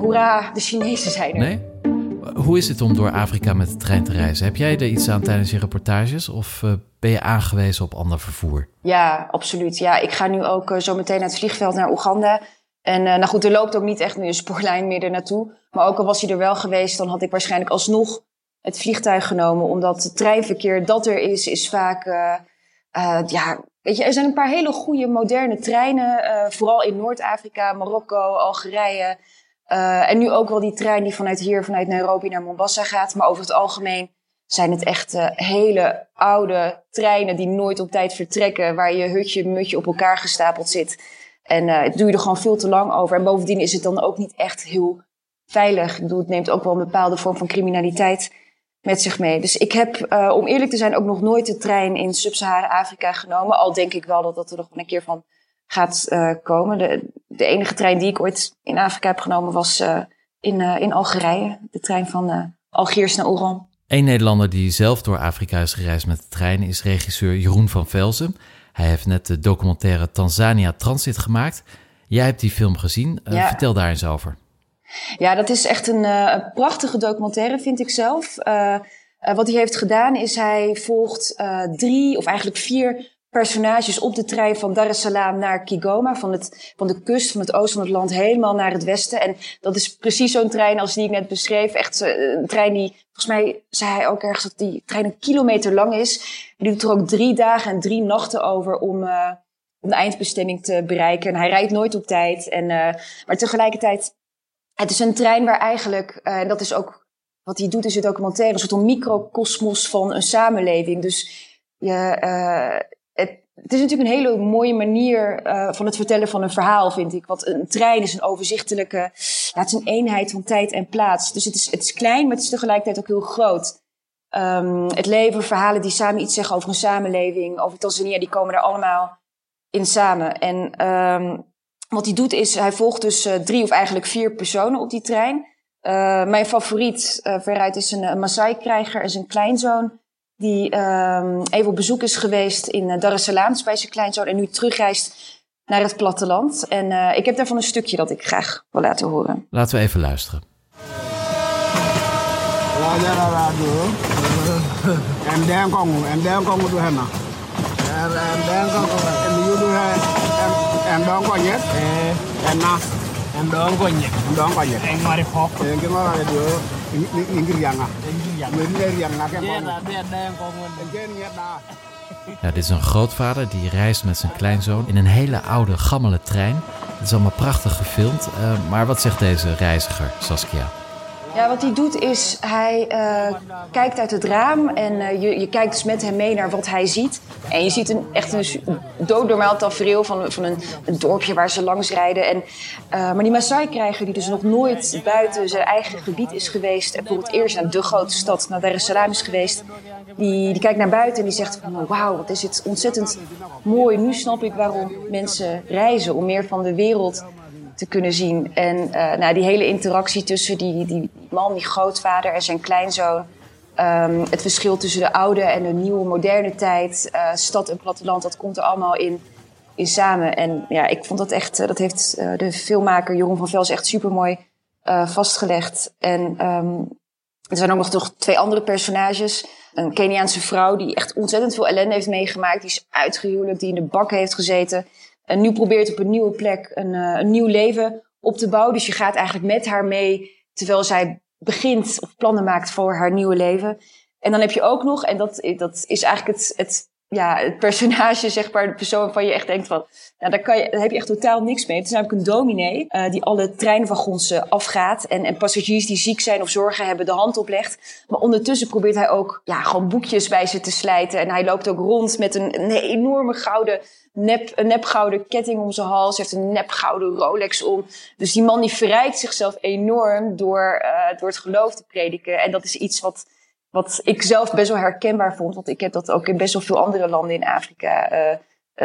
hoera, de Chinezen zijn er. Nee? Hoe is het om door Afrika met de trein te reizen? Heb jij er iets aan tijdens je reportages of uh, ben je aangewezen op ander vervoer? Ja, absoluut. Ja, ik ga nu ook uh, zo meteen naar het vliegveld naar Oeganda. En uh, nou goed, er loopt ook niet echt nu een spoorlijn meer er naartoe. Maar ook al was hij er wel geweest, dan had ik waarschijnlijk alsnog het vliegtuig genomen. Omdat het treinverkeer dat er is, is vaak... ja, weet je, er zijn een paar hele goede moderne treinen. vooral in Noord-Afrika, Marokko, Algerije... En nu ook wel die trein die vanuit hier, vanuit Nairobi naar Mombasa gaat. Maar over het algemeen zijn het echt hele oude treinen die nooit op tijd vertrekken. Waar je hutje, mutje op elkaar gestapeld zit. En het duurde gewoon veel te lang over. En bovendien is het dan ook niet echt heel veilig. Het neemt ook wel een bepaalde vorm van criminaliteit met zich mee. Dus ik heb, om eerlijk te zijn, ook nog nooit de trein in Sub-Sahara-Afrika genomen. Al denk ik wel dat dat er nog een keer van gaat uh, komen. De, de enige trein die ik ooit in Afrika heb genomen was uh, in, in Algerije. De trein van Algiers naar Oran. Een Nederlander die zelf door Afrika is gereisd met de trein is regisseur Jeroen van Velzen. Hij heeft net de documentaire Tanzania Transit gemaakt. Jij hebt die film gezien. Ja. Vertel daar eens over. Ja, dat is echt een, een prachtige documentaire, vind ik zelf. wat hij heeft gedaan is hij volgt drie of eigenlijk vier personages op de trein van Dar es Salaam naar Kigoma, van, het, van de kust, van het oosten van het land, helemaal naar het westen. En dat is precies zo'n trein als die ik net beschreef. Echt eh, een trein die, volgens mij zei hij ook ergens dat die trein een kilometer lang is. Die doet er ook drie dagen en drie nachten over om, om de eindbestemming te bereiken. En hij rijdt nooit op tijd. En, maar tegelijkertijd, het is een trein waar eigenlijk, en dat is ook wat hij doet in zijn documentaire, een soort microcosmos van een samenleving. Dus je, het is natuurlijk een hele mooie manier uh, van het vertellen van een verhaal, vind ik. Want een trein is een overzichtelijke, ja, het is een eenheid van tijd en plaats. Dus het is, het is klein, maar het is tegelijkertijd ook heel groot. Um, het leven, verhalen die samen iets zeggen over een samenleving, over Tanzania, die komen er allemaal in samen. En um, wat hij doet is, hij volgt dus uh, drie of eigenlijk vier personen op die trein. Uh, mijn favoriet uh, veruit is een, een Maasai-krijger en zijn kleinzoon die um, even op bezoek is geweest in uh, Dar es Salaam, bij zijn kleinzoon, en nu terugreist naar het platteland. En uh, ik heb daarvan een stukje dat ik graag wil laten horen. Laten we even luisteren. (laughs) En dan komen en dan komen we. En dan komen we en jullie en dan kom je en na en dan kom je en dan kom je en maar ik hoop en ik maar het ja, dit is een grootvader die reist met zijn kleinzoon in een hele oude, gammele trein. Het is allemaal prachtig gefilmd. Uh, maar wat zegt deze reiziger, Saskia? Ja, wat hij doet is, hij uh, kijkt uit het raam en uh, je, je kijkt dus met hem mee naar wat hij ziet. En je ziet een, echt een doodnormaal tafereel van, van een, dorpje waar ze langs rijden. En, uh, maar die Maasai-krijger, die dus nog nooit buiten zijn eigen gebied is geweest... en voor het eerst naar de grote stad, naar Dar es Salaam is geweest... Die, die kijkt naar buiten en die zegt van wauw, wat is dit ontzettend mooi. Nu snap ik waarom mensen reizen, om meer van de wereld te kunnen zien. En uh, nou, die hele interactie tussen die, die man, die grootvader en zijn kleinzoon. Um, het verschil tussen de oude en de nieuwe moderne tijd, uh, stad en platteland, dat komt er allemaal in, in samen. En ja, ik vond dat echt, uh, dat heeft de filmmaker Jeroen van Vels echt super mooi vastgelegd. En um, er zijn ook nog toch twee andere personages. Een Keniaanse vrouw die echt ontzettend veel ellende heeft meegemaakt. Die is uitgehuwelijkd, die in de bak heeft gezeten. En nu probeert op een nieuwe plek een, uh, een nieuw leven op te bouwen. Dus je gaat eigenlijk met haar mee terwijl zij begint of plannen maakt voor haar nieuwe leven. En dan heb je ook nog, en dat, dat is eigenlijk het, het, ja, het personage, zeg maar, de persoon waarvan je echt denkt van, nou, daar, kan je, daar heb je echt totaal niks mee. Het is namelijk een dominee uh, die alle treinwagons uh, afgaat en, en passagiers die ziek zijn of zorgen hebben de hand oplegt. Maar ondertussen probeert hij ook ja, gewoon boekjes bij ze te slijten. En hij loopt ook rond met een, een enorme gouden nep, een nep gouden ketting om zijn hals. heeft een nep gouden Rolex om. Dus die man die verrijkt zichzelf enorm door, uh, door het geloof te prediken. En dat is iets wat, wat ik zelf best wel herkenbaar vond. Want ik heb dat ook in best wel veel andere landen in Afrika uh,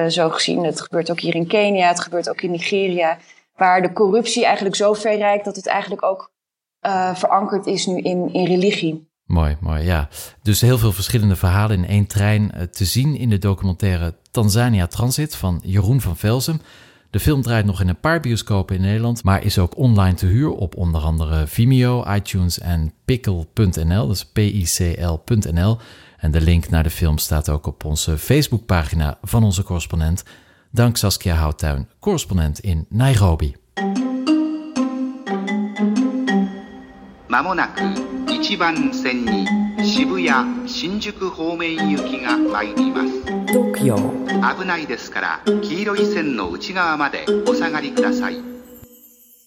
uh, zo gezien. Het gebeurt ook hier in Kenia, het gebeurt ook in Nigeria. Waar de corruptie eigenlijk zo ver reikt dat het eigenlijk ook verankerd is nu in, in religie. Mooi, mooi, ja. Dus heel veel verschillende verhalen in één trein eh, te zien in de documentaire Tanzania Transit van Jeroen van Velzen. De film draait nog in een paar bioscopen in Nederland, maar is ook online te huur op onder andere Vimeo, iTunes en pickle.nl, dus P-I-C-L.nl. En de link naar de film staat ook op onze Facebookpagina van onze correspondent. Dank Saskia Houttuin, correspondent in Nairobi. まもなく1番線に渋谷新宿方面行きが参ります東京危ないですから黄色い線の内側までお下がりください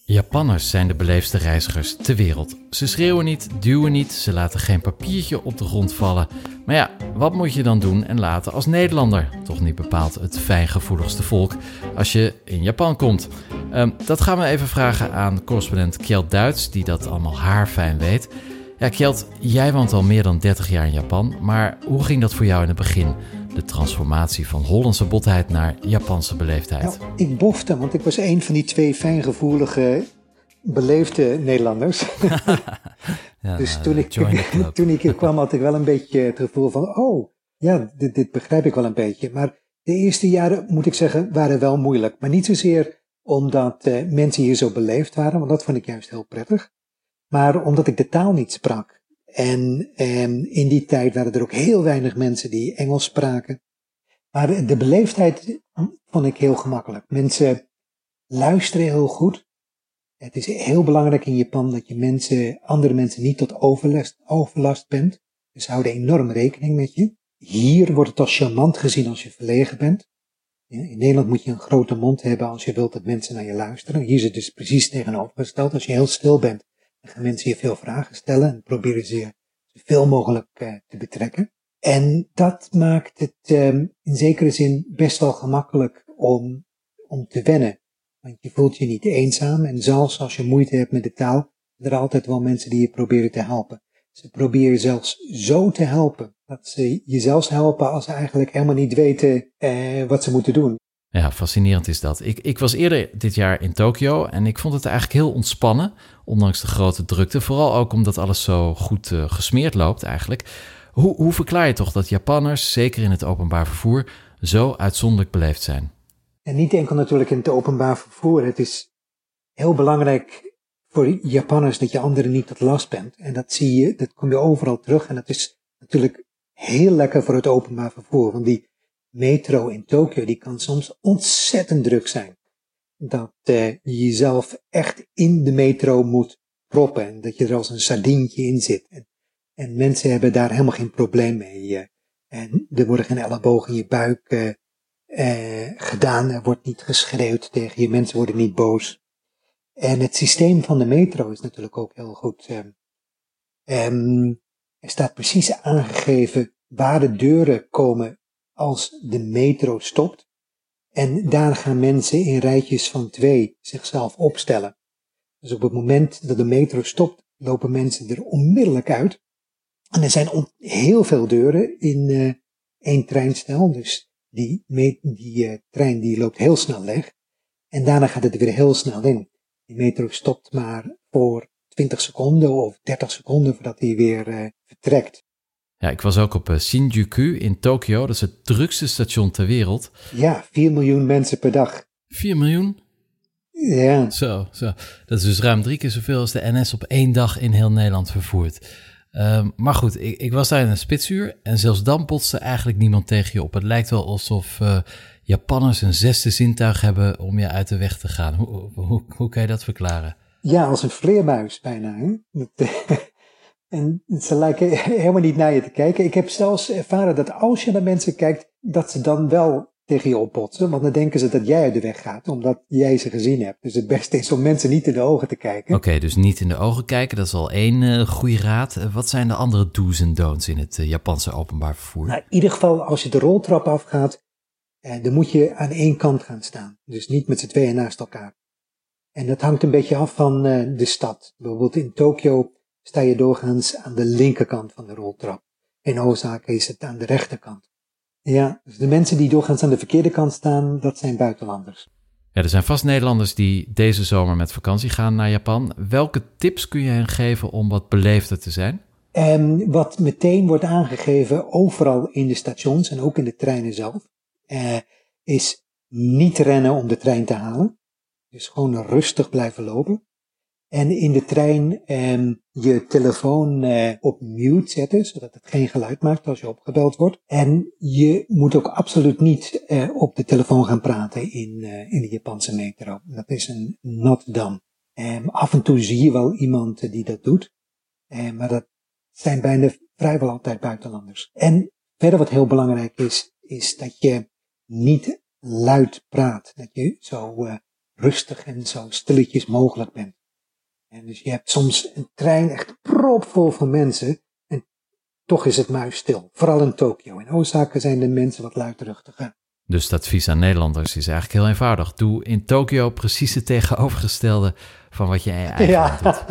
Japanners zijn de beleefdste reizigers ter wereld. Ze schreeuwen niet, duwen niet, ze laten geen papiertje op de grond vallen. Maar ja, wat moet je dan doen en laten als Nederlander? Toch niet bepaald het fijngevoeligste volk als je in Japan komt. Um, dat gaan we even vragen aan correspondent Kjeld Duits, die dat allemaal haarfijn weet. Ja, Kjeld, jij woont al meer dan 30 jaar in Japan, maar hoe ging dat voor jou in het begin? De transformatie van Hollandse botheid naar Japanse beleefdheid. Nou, ik bofte, want ik was een van die twee fijngevoelige, beleefde Nederlanders. (laughs) ja, dus toen ik, (laughs) toen ik hier kwam had ik wel een beetje het gevoel van, oh, ja, dit, dit begrijp ik wel een beetje. Maar de eerste jaren, moet ik zeggen, waren wel moeilijk. Maar niet zozeer omdat uh, mensen hier zo beleefd waren, want dat vond ik juist heel prettig. Maar omdat ik de taal niet sprak. En, en in die tijd waren er ook heel weinig mensen die Engels spraken. Maar de beleefdheid vond ik heel gemakkelijk. Mensen luisteren heel goed. Het is heel belangrijk in Japan dat je mensen, andere mensen niet tot overlast, overlast bent. Dus houden enorm rekening met je. Hier wordt het als charmant gezien als je verlegen bent. In Nederland moet je een grote mond hebben als je wilt dat mensen naar je luisteren. Hier is het dus precies tegenovergesteld. Als je heel stil bent, dan gaan mensen je veel vragen stellen en proberen ze je zoveel mogelijk uh, te betrekken. En dat maakt het um, in zekere zin best wel gemakkelijk om, om te wennen. Want je voelt je niet eenzaam en zelfs als je moeite hebt met de taal, zijn er altijd wel mensen die je proberen te helpen. Ze proberen zelfs zo te helpen dat ze je zelfs helpen als ze eigenlijk helemaal niet weten eh, wat ze moeten doen. Ja, fascinerend is dat. Ik, ik was eerder dit jaar in Tokio en ik vond het eigenlijk heel ontspannen, ondanks de grote drukte. Vooral ook omdat alles zo goed uh, gesmeerd loopt eigenlijk. Hoe, hoe verklaar je toch dat Japanners, zeker in het openbaar vervoer, zo uitzonderlijk beleefd zijn? En niet enkel natuurlijk in het openbaar vervoer. Het is heel belangrijk voor Japanners dat je anderen niet tot last bent. En dat zie je, dat kom je overal terug. En dat is natuurlijk heel lekker voor het openbaar vervoer. Want die metro in Tokio, die kan soms ontzettend druk zijn. Dat uh, je jezelf echt in de metro moet proppen. En dat je er als een sardientje in zit. En, en mensen hebben daar helemaal geen probleem mee. Uh, en er worden geen ellebogen in je buik uh, eh, gedaan. Er wordt niet geschreeuwd tegen je, mensen worden niet boos. En het systeem van de metro is natuurlijk ook heel goed. Um, er staat precies aangegeven waar de deuren komen als de metro stopt. En daar gaan mensen in rijtjes van twee zichzelf opstellen. Dus op het moment dat de metro stopt, lopen mensen er onmiddellijk uit. En er zijn heel veel deuren in uh, één treinstel. Dus die, die uh, trein die loopt heel snel weg. En daarna gaat het weer heel snel in. Die metro stopt maar voor 20 seconden of 30 seconden voordat hij weer uh, vertrekt. Ja, ik was ook op uh, Shinjuku in Tokio. Dat is het drukste station ter wereld. Ja, 4 miljoen mensen per dag. 4 miljoen? Ja. Zo, zo. Dat is dus ruim drie keer zoveel als de NS op één dag in heel Nederland vervoert. Um, maar goed, ik, ik, was daar in een spitsuur en zelfs dan botste eigenlijk niemand tegen je op. Het lijkt wel alsof uh, Japanners een zesde zintuig hebben om je uit de weg te gaan. Hoe, hoe, hoe kan je dat verklaren? Ja, als een vleermuis bijna. Hè? (laughs) en ze lijken helemaal niet naar je te kijken. Ik heb zelfs ervaren dat als je naar mensen kijkt, dat ze dan wel tegen je opbotsen. Want dan denken ze dat jij uit de weg gaat, omdat jij ze gezien hebt. Dus het beste is om mensen niet in de ogen te kijken. Oké, dus niet in de ogen kijken, dat is al één uh, goede raad. Uh, wat zijn de andere do's en don'ts in het uh, Japanse openbaar vervoer? Nou, in ieder geval, als je de roltrap afgaat, dan moet je aan één kant gaan staan. Dus niet met z'n tweeën naast elkaar. En dat hangt een beetje af van de stad. Bijvoorbeeld in Tokio sta je doorgaans aan de linkerkant van de roltrap. In Osaka is het aan de rechterkant. Ja, dus de mensen die doorgaans aan de verkeerde kant staan, dat zijn buitenlanders. Ja, er zijn vast Nederlanders die deze zomer met vakantie gaan naar Japan. Welke tips kun je hen geven om wat beleefder te zijn? En wat meteen wordt aangegeven, overal in de stations en ook in de treinen zelf, eh, is niet rennen om de trein te halen. Dus gewoon rustig blijven lopen. En in de trein eh, je telefoon eh, op mute zetten, zodat het geen geluid maakt als je opgebeld wordt. En je moet ook absoluut niet eh, op de telefoon gaan praten in, eh, in de Japanse metro. Dat is een not done. Ehm, af en toe zie je wel iemand die dat doet, ehm, maar dat zijn bijna vrijwel altijd buitenlanders. En verder wat heel belangrijk is, is dat je niet luid praat. Dat je zo uh, rustig en zo stilletjes mogelijk bent. En dus je hebt soms een trein echt propvol van mensen. En toch is het muisstil. Vooral in Tokio. In Osaka zijn de mensen wat luidruchtiger. Dus dat advies aan Nederlanders is eigenlijk heel eenvoudig. Doe in Tokio precies het tegenovergestelde van wat je in je eigen ja. doet.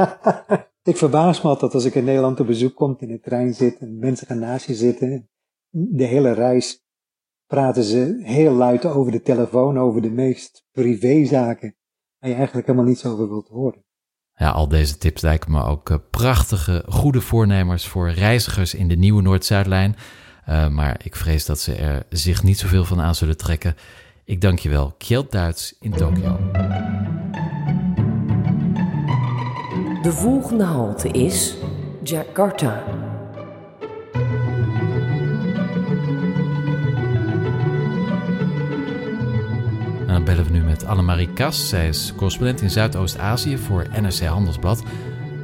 (laughs) Ik verbaas me altijd als ik in Nederland op bezoek kom, in de trein zit en mensen gaan naast je zitten. De hele reis praten ze heel luid over de telefoon, over de meest privézaken. Waar je eigenlijk helemaal niet zo over wilt horen. Ja, al deze tips lijken me ook uh, prachtige, goede voornemers voor reizigers in de nieuwe Noord-Zuidlijn. Uh, maar ik vrees dat ze er zich niet zoveel van aan zullen trekken. Ik dank je wel, Kjeld Duits in Tokio. De volgende halte is Jakarta. Bellen we nu met Annemarie Kas. Zij is correspondent in Zuidoost-Azië voor NRC Handelsblad.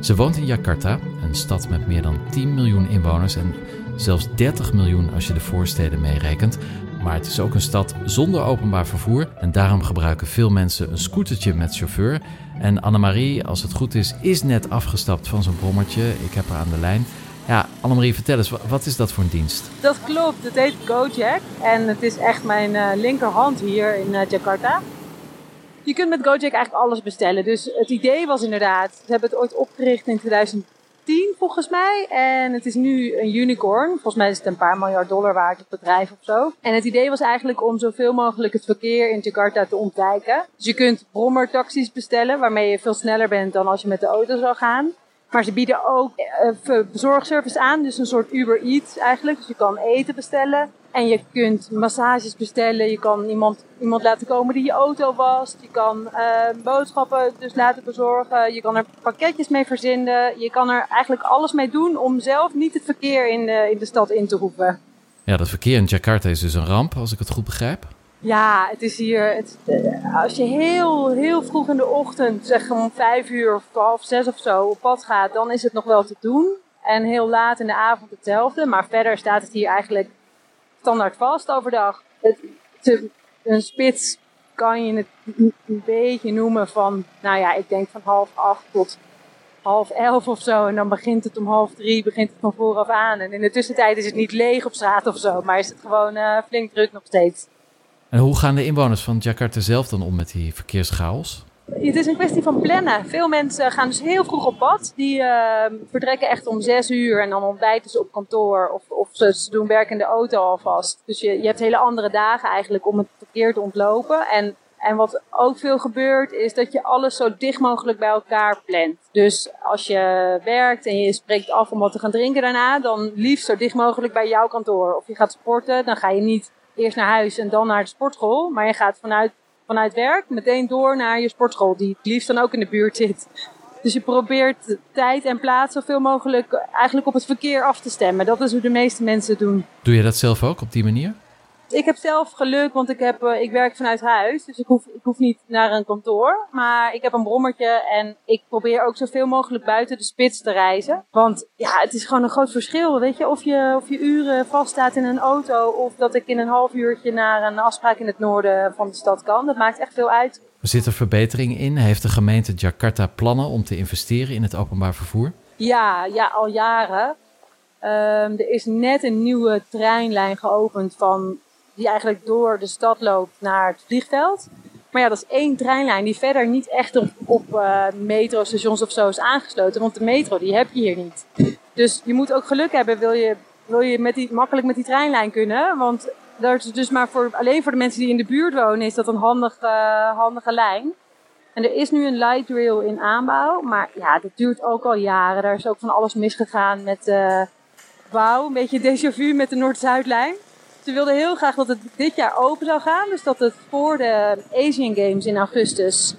Ze woont in Jakarta, een stad met meer dan 10 miljoen inwoners en zelfs 30 miljoen als je de voorsteden meerekent. Maar het is ook een stad zonder openbaar vervoer en daarom gebruiken veel mensen een scootertje met chauffeur. En Annemarie, als het goed is, is net afgestapt van zo'n brommertje. Ik heb haar aan de lijn. Ja, Annemarie, vertel eens, wat is dat voor een dienst? Dat klopt, het heet Gojek en het is echt mijn uh, linkerhand hier in uh, Jakarta. Je kunt met Gojek eigenlijk alles bestellen. Dus het idee was inderdaad, ze hebben het ooit opgericht in 2010 volgens mij. En het is nu een unicorn. Volgens mij is het een paar miljard dollar waard, het bedrijf of zo. En het idee was eigenlijk om zoveel mogelijk het verkeer in Jakarta te ontwijken. Dus je kunt brommertaxis bestellen, waarmee je veel sneller bent dan als je met de auto zou gaan. Maar ze bieden ook uh, bezorgservice aan, dus een soort Uber Eats eigenlijk. Dus je kan eten bestellen en je kunt massages bestellen. Je kan iemand, iemand laten komen die je auto wast. Je kan uh, boodschappen dus laten bezorgen. Je kan er pakketjes mee verzinnen. Je kan er eigenlijk alles mee doen om zelf niet het verkeer in de, in de stad in te roepen. Ja, dat verkeer in Jakarta is dus een ramp, als ik het goed begrijp. Ja, het is hier. Het, eh, als je heel, heel vroeg in de ochtend, zeg om vijf uur of half zes of zo, op pad gaat, dan is het nog wel te doen. En heel laat in de avond hetzelfde. Maar verder staat het hier eigenlijk standaard vast overdag. Het, een spits kan je het een beetje noemen van, nou ja, ik denk van half acht tot half elf of zo. En dan begint het om half drie, begint het van vooraf aan. En in de tussentijd is het niet leeg op straat of zo, maar is het gewoon uh, flink druk nog steeds. En hoe gaan de inwoners van Jakarta zelf dan om met die verkeerschaos? Het is een kwestie van plannen. Veel mensen gaan dus heel vroeg op pad. Die uh, vertrekken echt om zes uur en dan ontbijten ze op kantoor. Of, of ze, ze, doen werk in de auto alvast. Dus je, je hebt hele andere dagen eigenlijk om het verkeer te ontlopen. En, en wat ook veel gebeurt is dat je alles zo dicht mogelijk bij elkaar plant. Dus als je werkt en je spreekt af om wat te gaan drinken daarna, dan liefst zo dicht mogelijk bij jouw kantoor. Of je gaat sporten, dan ga je niet eerst naar huis en dan naar de sportschool. Maar je gaat vanuit vanuit werk meteen door naar je sportschool, die het liefst dan ook in de buurt zit. Dus je probeert tijd en plaats zoveel mogelijk eigenlijk op het verkeer af te stemmen. Dat is hoe de meeste mensen doen. Doe je dat zelf ook op die manier? Ik heb zelf geluk, want ik, heb, ik werk vanuit huis. Dus ik hoef, ik hoef niet naar een kantoor. Maar ik heb een brommertje en ik probeer ook zoveel mogelijk buiten de spits te reizen. Want ja, het is gewoon een groot verschil. Weet je, of je, of je uren vaststaat in een auto of dat ik in een half uurtje naar een afspraak in het noorden van de stad kan. Dat maakt echt veel uit. Zit er verbetering in? Heeft de gemeente Jakarta plannen om te investeren in het openbaar vervoer? Ja, ja al jaren. Um, er is net een nieuwe treinlijn geopend van die eigenlijk door de stad loopt naar het vliegveld. Maar ja, dat is één treinlijn die verder niet echt op, op uh, metrostations of zo is aangesloten. Want de metro, die heb je hier niet. Dus je moet ook geluk hebben, wil je, wil je met die, makkelijk met die treinlijn kunnen. Want dat is dus maar voor, alleen voor de mensen die in de buurt wonen, is dat een handige, handige lijn. En er is nu een light rail in aanbouw. Maar ja, dat duurt ook al jaren. Daar is ook van alles misgegaan met uh, bouw. Een beetje déjà vu met de Noord-Zuidlijn. Ze wilden heel graag dat het dit jaar open zou gaan. Dus dat het voor de Asian Games in augustus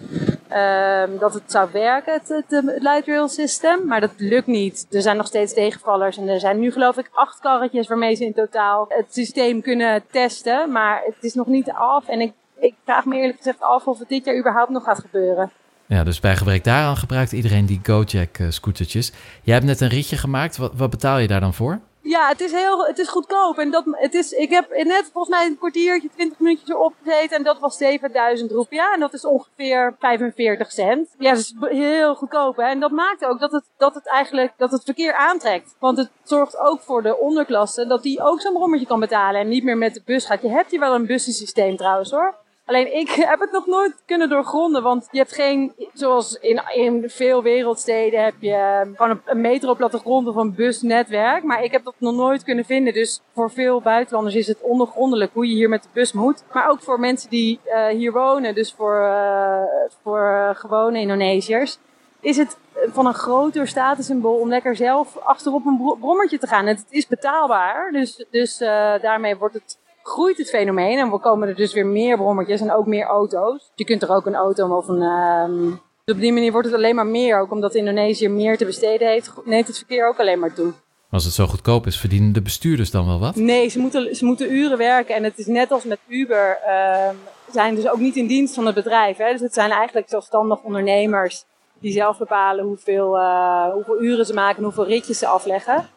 um, dat het zou werken, het, het, light rail system. Maar dat lukt niet. Er zijn nog steeds tegenvallers. En er zijn nu geloof ik acht karretjes waarmee ze in totaal het systeem kunnen testen. Maar het is nog niet af. En ik, ik vraag me eerlijk gezegd af of het dit jaar überhaupt nog gaat gebeuren. Ja, dus bij gebrek daaraan gebruikt iedereen die Gojek uh, scootertjes. Jij hebt net een ritje gemaakt. Wat, wat betaal je daar dan voor? Ja, het is heel, het is goedkoop. En dat, het is, ik heb net volgens mij een kwartiertje, 20 minuutjes erop gezeten. En dat was 7000 roepia. En dat is ongeveer 45 cent. Ja, dat is heel goedkoop. Hè? En dat maakt ook dat het, dat het eigenlijk, dat het verkeer aantrekt. Want het zorgt ook voor de onderklasse dat die ook zo'n brommetje kan betalen. En niet meer met de bus gaat. Je hebt hier wel een bussensysteem trouwens hoor. Alleen ik (laughs) heb het nog nooit kunnen doorgronden, want je hebt geen, zoals in, veel wereldsteden heb je ehm, gewoon een, een metroplattegrond of een busnetwerk. Maar ik heb dat nog nooit kunnen vinden. Dus voor veel buitenlanders is het ondergrondelijk hoe je hier met de bus moet. Maar ook voor mensen die uh, hier wonen, dus voor, uh, voor gewone Indonesiërs, is het van een groter statussymbool om lekker zelf achterop een brommertje te gaan. En het is betaalbaar, dus, dus daarmee wordt het groeit het fenomeen en we komen er dus weer meer brommertjes en ook meer auto's. Je kunt er ook een auto of een... Um, dus op die manier wordt het alleen maar meer, ook omdat Indonesië meer te besteden heeft, neemt het verkeer ook alleen maar toe. Als het zo goedkoop is, verdienen de bestuurders dan wel wat? Nee, ze moeten, ze moeten uren werken. En het is net als met Uber, uh, zijn dus ook niet in dienst van het bedrijf. Hè? Dus het zijn eigenlijk zelfstandig ondernemers die zelf bepalen hoeveel, uh, hoeveel uren ze maken en hoeveel ritjes ze afleggen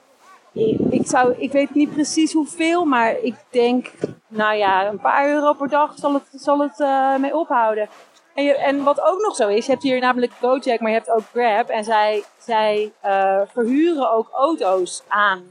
ik, zou, ik weet niet precies hoeveel, maar ik denk, nou ja, een paar euro per dag zal het, zal het uh, mee ophouden. En, en wat ook nog zo is, je hebt hier namelijk Gojek, maar je hebt ook Grab. En zij, zij uh, verhuren ook auto's aan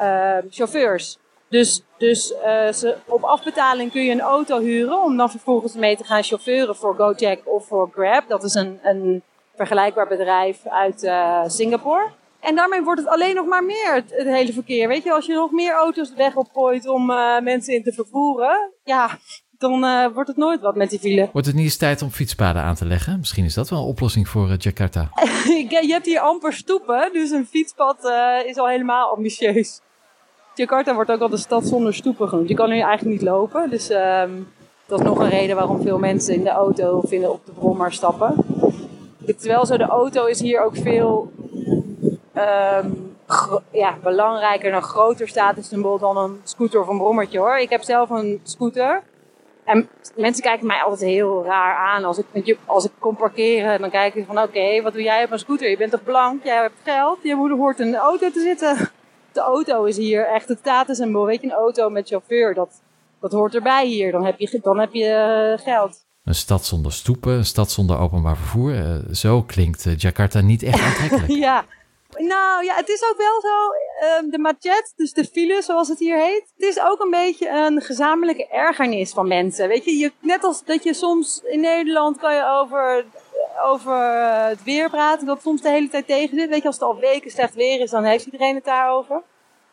uh, chauffeurs. Dus, dus uh, ze, op afbetaling kun je een auto huren om dan vervolgens mee te gaan chauffeuren voor Gojek of voor Grab. Dat is een, een vergelijkbaar bedrijf uit Singapore. En daarmee wordt het alleen nog maar meer, het, het, hele verkeer. Weet je, als je nog meer auto's de weg opgooit om uh, mensen in te vervoeren, ja, dan uh, wordt het nooit wat met die file. Wordt het niet eens tijd om fietspaden aan te leggen? Misschien is dat wel een oplossing voor uh, Jakarta. (laughs) je hebt hier amper stoepen, dus een fietspad is al helemaal ambitieus. Jakarta wordt ook al de stad zonder stoepen genoemd. Je kan nu eigenlijk niet lopen, dus um, dat is nog een reden waarom veel mensen in de auto vinden op de brommer stappen. Wel zo, de auto is hier ook veel um, ja, belangrijker en een groter statussymbool dan een scooter of een brommertje hoor. Ik heb zelf een scooter. En mensen kijken mij altijd heel raar aan. Als ik, als ik kom parkeren, dan kijken ze van oké, okay, wat doe jij op een scooter? Je bent toch blank, jij hebt geld, je moeder hoort in de auto te zitten. (laughs) De auto is hier echt het statussymbool. Weet je, een auto met chauffeur, dat, dat hoort erbij hier. Dan heb je, dan heb je eh, geld. Een stad zonder stoepen, een stad zonder openbaar vervoer. Eh, zo klinkt eh, Jakarta niet echt aantrekkelijk. (laughs) ja. Nou ja, het is ook wel zo. ehm, de macet, dus de file zoals het hier heet. Het is ook een beetje een gezamenlijke ergernis van mensen. Weet je, je net als dat je soms in Nederland kan je over, over het weer praten. Dat soms de hele tijd tegen zit. Weet je, als het al weken slecht weer is, dan heeft iedereen het daarover.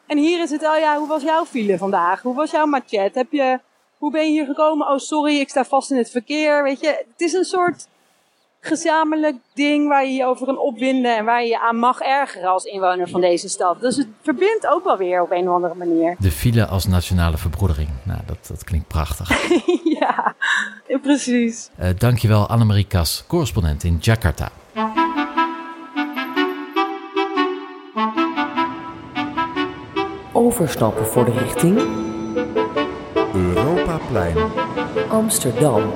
En hier is het, oh ja, hoe was jouw file vandaag? Hoe was jouw macet? Heb je, hoe ben je hier gekomen? Oh sorry, ik sta vast in het verkeer. Weet je, het is een soort gezamenlijk ding waar je je over kan opwinden en waar je je aan mag ergeren als inwoner van deze stad. Dus het verbindt ook wel weer op een of andere manier. De file als nationale verbroedering. Nou, dat, dat klinkt prachtig. (laughs) ja, precies. Uh, dankjewel Annemarie Kas, correspondent in Jakarta. Overstappen voor de richting Europaplein. Amsterdam.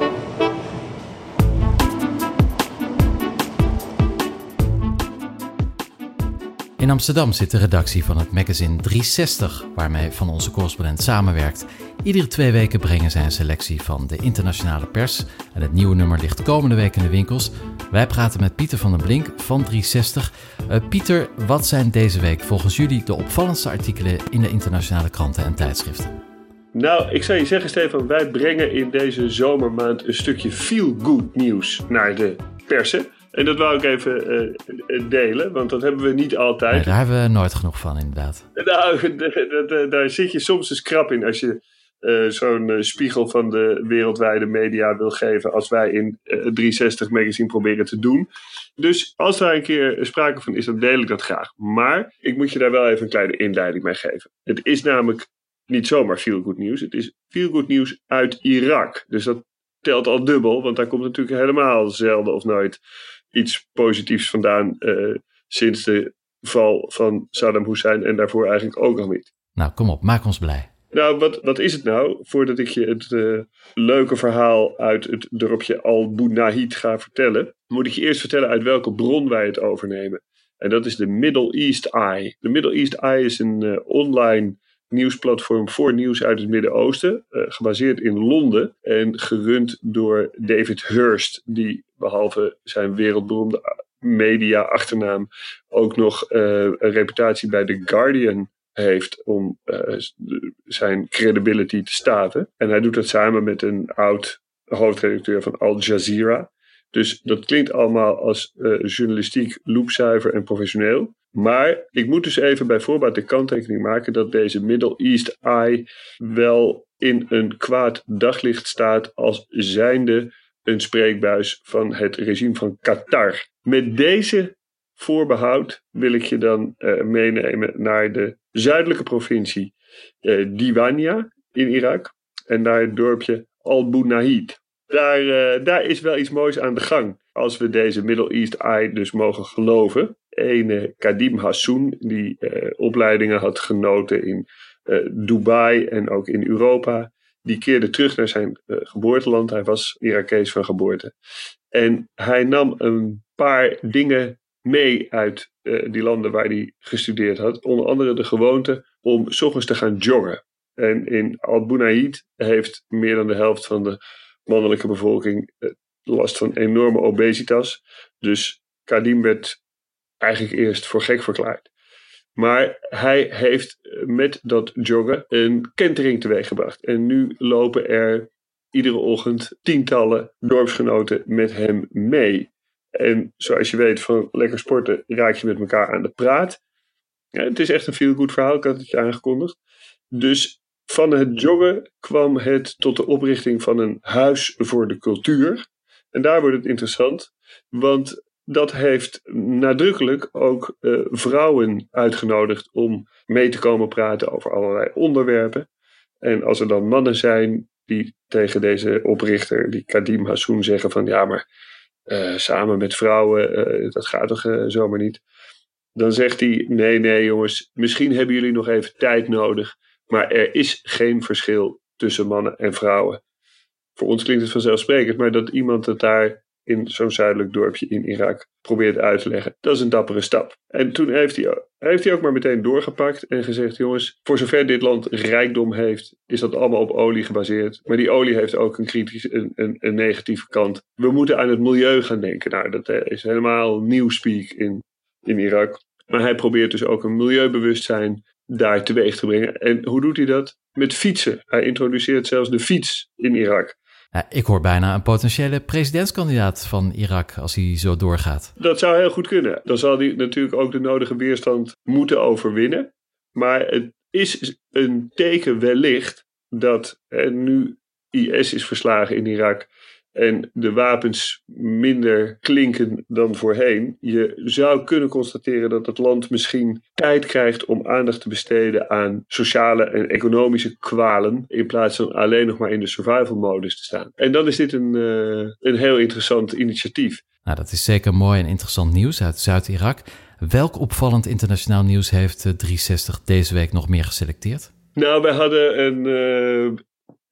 In Amsterdam zit de redactie van het magazine 360, waarmee van onze correspondent samenwerkt. Iedere twee weken brengen zij een selectie van de internationale pers. En het nieuwe nummer ligt komende week in de winkels. Wij praten met Pieter van den Blink van 360. Uh, Pieter, wat zijn deze week volgens jullie de opvallendste artikelen in de internationale kranten en tijdschriften? Nou, ik zou je zeggen, Stefan, wij brengen in deze zomermaand een stukje feel-good nieuws naar de persen. En dat wou ik even uh, delen, want dat hebben we niet altijd. Nee, daar hebben we nooit genoeg van, inderdaad. Nou, (laughs) daar zit je soms eens krap in als je uh, zo'n uh, spiegel van de wereldwijde media wil geven, als wij in 360 Magazine proberen te doen. Dus als daar een keer sprake van is, dan deel ik dat graag. Maar ik moet je daar wel even een kleine inleiding mee geven. Het is namelijk niet zomaar feel good nieuws. Het is feel good nieuws uit Irak. Dus dat telt al dubbel, want daar komt natuurlijk helemaal zelden of nooit iets positiefs vandaan uh, sinds de val van Saddam Hussein en daarvoor eigenlijk ook al niet. Nou, kom op, maak ons blij. Nou, wat, wat is het nou? Voordat ik je het uh, leuke verhaal uit het dorpje Al-Bunahid ga vertellen, moet ik je eerst vertellen uit welke bron wij het overnemen. En dat is de Middle East Eye. De Middle East Eye is een uh, online nieuwsplatform voor nieuws uit het Midden-Oosten, uh, gebaseerd in Londen en gerund door David Hurst, die behalve zijn wereldberoemde media-achternaam ook nog uh, een reputatie bij The Guardian heeft om uh, zijn credibility te staten. En hij doet dat samen met een oud hoofdredacteur van Al Jazeera. Dus dat klinkt allemaal als uh, journalistiek loepzuiver en professioneel. Maar ik moet dus even bij voorbaat de kanttekening maken dat deze Middle East Eye wel in een kwaad daglicht staat als zijnde een spreekbuis van het regime van Qatar. Met deze voorbehoud wil ik je dan uh, meenemen naar de zuidelijke provincie uh, Diwania in Irak en naar het dorpje Al-Bunahid. Daar, uh, daar is wel iets moois aan de gang, als we deze Middle East Eye dus mogen geloven. Ene Kadim Hassoun, die opleidingen had genoten in Dubai en ook in Europa, die keerde terug naar zijn geboorteland. Hij was Irakees van geboorte. En hij nam een paar dingen mee uit uh, die landen waar hij gestudeerd had. Onder andere de gewoonte om s ochtends te gaan joggen. En in Al-Bunaid heeft meer dan de helft van de mannelijke bevolking uh, last van enorme obesitas. Dus Kadim werd eigenlijk eerst voor gek verklaard. Maar hij heeft met dat joggen een kentering teweeggebracht. En nu lopen er iedere ochtend tientallen dorpsgenoten met hem mee. En zoals je weet van lekker sporten raak je met elkaar aan de praat. Het is echt een veel goed verhaal, ik had het je aangekondigd. Dus van het joggen kwam het tot de oprichting van een huis voor de cultuur. En daar wordt het interessant, want dat heeft nadrukkelijk ook uh, vrouwen uitgenodigd om mee te komen praten over allerlei onderwerpen. En als er dan mannen zijn die tegen deze oprichter, die Kadim Hassoun, zeggen van ja, maar uh, samen met vrouwen, uh, dat gaat toch zomaar niet. Dan zegt hij: Nee, nee, jongens, misschien hebben jullie nog even tijd nodig. Maar er is geen verschil tussen mannen en vrouwen. Voor ons klinkt het vanzelfsprekend, maar dat iemand het daar in zo'n zuidelijk dorpje in Irak probeert uit te leggen. Dat is een dappere stap. En toen heeft hij, heeft hij ook maar meteen doorgepakt en gezegd: jongens, voor zover dit land rijkdom heeft, is dat allemaal op olie gebaseerd. Maar die olie heeft ook een, kritisch, een, een, negatieve kant. We moeten aan het milieu gaan denken. Nou, dat eh, is helemaal nieuw speak in, in Irak. Maar hij probeert dus ook een milieubewustzijn daar teweeg te brengen. En hoe doet hij dat? Met fietsen. Hij introduceert zelfs de fiets in Irak. Ik hoor bijna een potentiële presidentskandidaat van Irak als hij zo doorgaat. Dat zou heel goed kunnen. Dan zal hij natuurlijk ook de nodige weerstand moeten overwinnen. Maar het is een teken wellicht dat nu IS is verslagen in Irak en de wapens minder klinken dan voorheen. Je zou kunnen constateren dat het land misschien tijd krijgt om aandacht te besteden aan sociale en economische kwalen, in plaats van alleen nog maar in de survival modus te staan. En dan is dit een, uh, een heel interessant initiatief. Nou, dat is zeker mooi en interessant nieuws uit Zuid-Irak. Welk opvallend internationaal nieuws heeft 360 deze week nog meer geselecteerd? Nou, we hadden een, uh,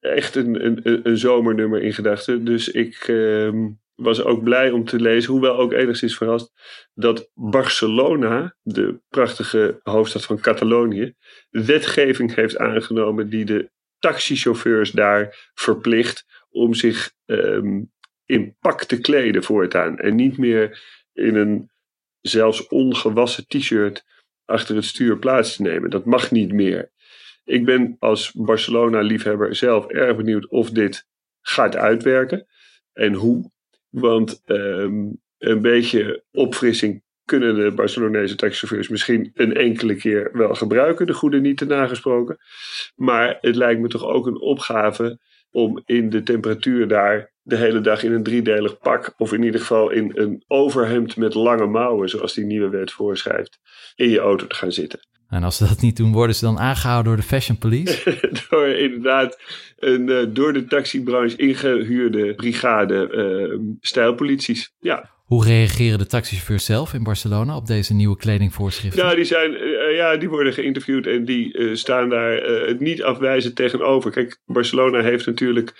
echt een, een, een zomernummer in gedachten. Dus ik uh, was ook blij om te lezen, hoewel ook enigszins verrast, dat Barcelona, de prachtige hoofdstad van Catalonië, wetgeving heeft aangenomen die de taxichauffeurs daar verplicht om zich um, in pak te kleden voortaan. En niet meer in een zelfs ongewassen t-shirt achter het stuur plaats te nemen. Dat mag niet meer. Ik ben als Barcelona-liefhebber zelf erg benieuwd of dit gaat uitwerken en hoe. Want um, een beetje opfrissing kunnen de Barcelonese taxichauffeurs misschien een enkele keer wel gebruiken, de goede niet te nagesproken. Maar het lijkt me toch ook een opgave om in de temperatuur daar de hele dag in een driedelig pak, of in ieder geval in een overhemd met lange mouwen, zoals die nieuwe wet voorschrijft, in je auto te gaan zitten. En als ze dat niet doen, worden ze dan aangehouden door de Fashion Police? (laughs) door inderdaad een uh, door de taxibranche ingehuurde brigade uh, stijlpolities. Ja. Hoe reageren de taxichauffeurs zelf in Barcelona op deze nieuwe kledingvoorschriften? Nou, die, zijn, uh, ja, die worden geïnterviewd en die staan daar niet afwijzend tegenover. Kijk, Barcelona heeft natuurlijk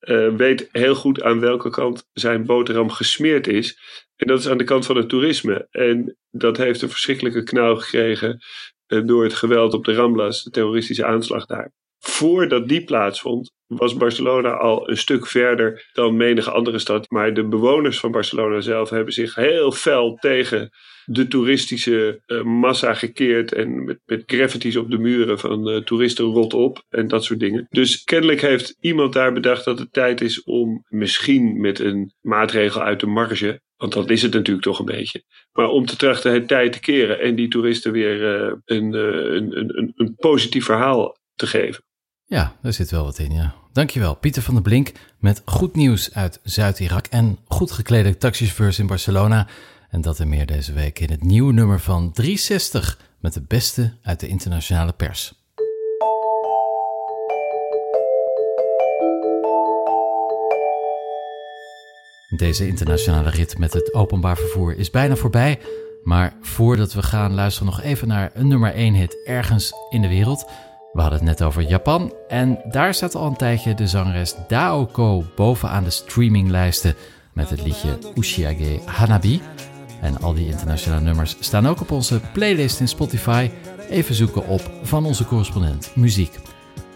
uh, weet heel goed aan welke kant zijn boterham gesmeerd is. En dat is aan de kant van het toerisme. En dat heeft een verschrikkelijke knauw gekregen uh, door het geweld op de Ramblas, de terroristische aanslag daar. Voordat die plaatsvond, was Barcelona al een stuk verder dan menige andere stad. Maar de bewoners van Barcelona zelf hebben zich heel fel tegen de toeristische uh, massa gekeerd. En met, met graffitis op de muren van uh, toeristen rot op en dat soort dingen. Dus kennelijk heeft iemand daar bedacht dat het tijd is om misschien met een maatregel uit de marge. Want dat is het natuurlijk toch een beetje. Maar om te trachten het tijd te keren en die toeristen weer uh, een, een, een, een positief verhaal te geven. Ja, daar zit wel wat in, ja. Dankjewel, Pieter van der Blink met goed nieuws uit Zuid-Irak en goed geklede taxichauffeurs in Barcelona. En dat en meer deze week in het nieuwe nummer van 360 met de beste uit de internationale pers. Deze internationale rit met het openbaar vervoer is bijna voorbij. Maar voordat we gaan, luisteren nog even naar een nummer 1 hit ergens in de wereld. We hadden het net over Japan en daar staat al een tijdje de zangeres Daoko bovenaan de streaminglijsten met het liedje Ushiage Hanabi. En al die internationale nummers staan ook op onze playlist in Spotify. Even zoeken op van onze correspondent muziek.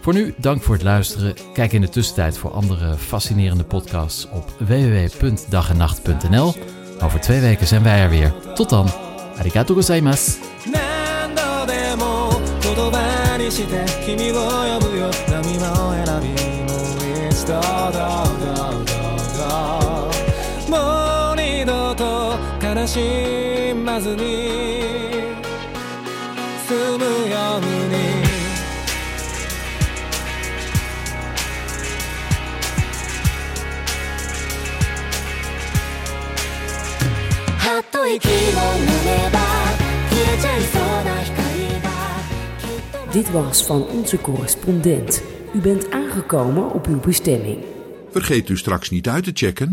Voor nu, dank voor het luisteren. Kijk in de tussentijd voor andere fascinerende podcasts op www.dagennacht.nl. Over twee weken zijn wij er weer. Tot dan. Arigato gozaimasu. して君を呼ぶよ波の選びもいつだだだだもう二度と悲しまずに Dit was van onze correspondent. U bent aangekomen op uw bestemming. Vergeet u straks niet uit te checken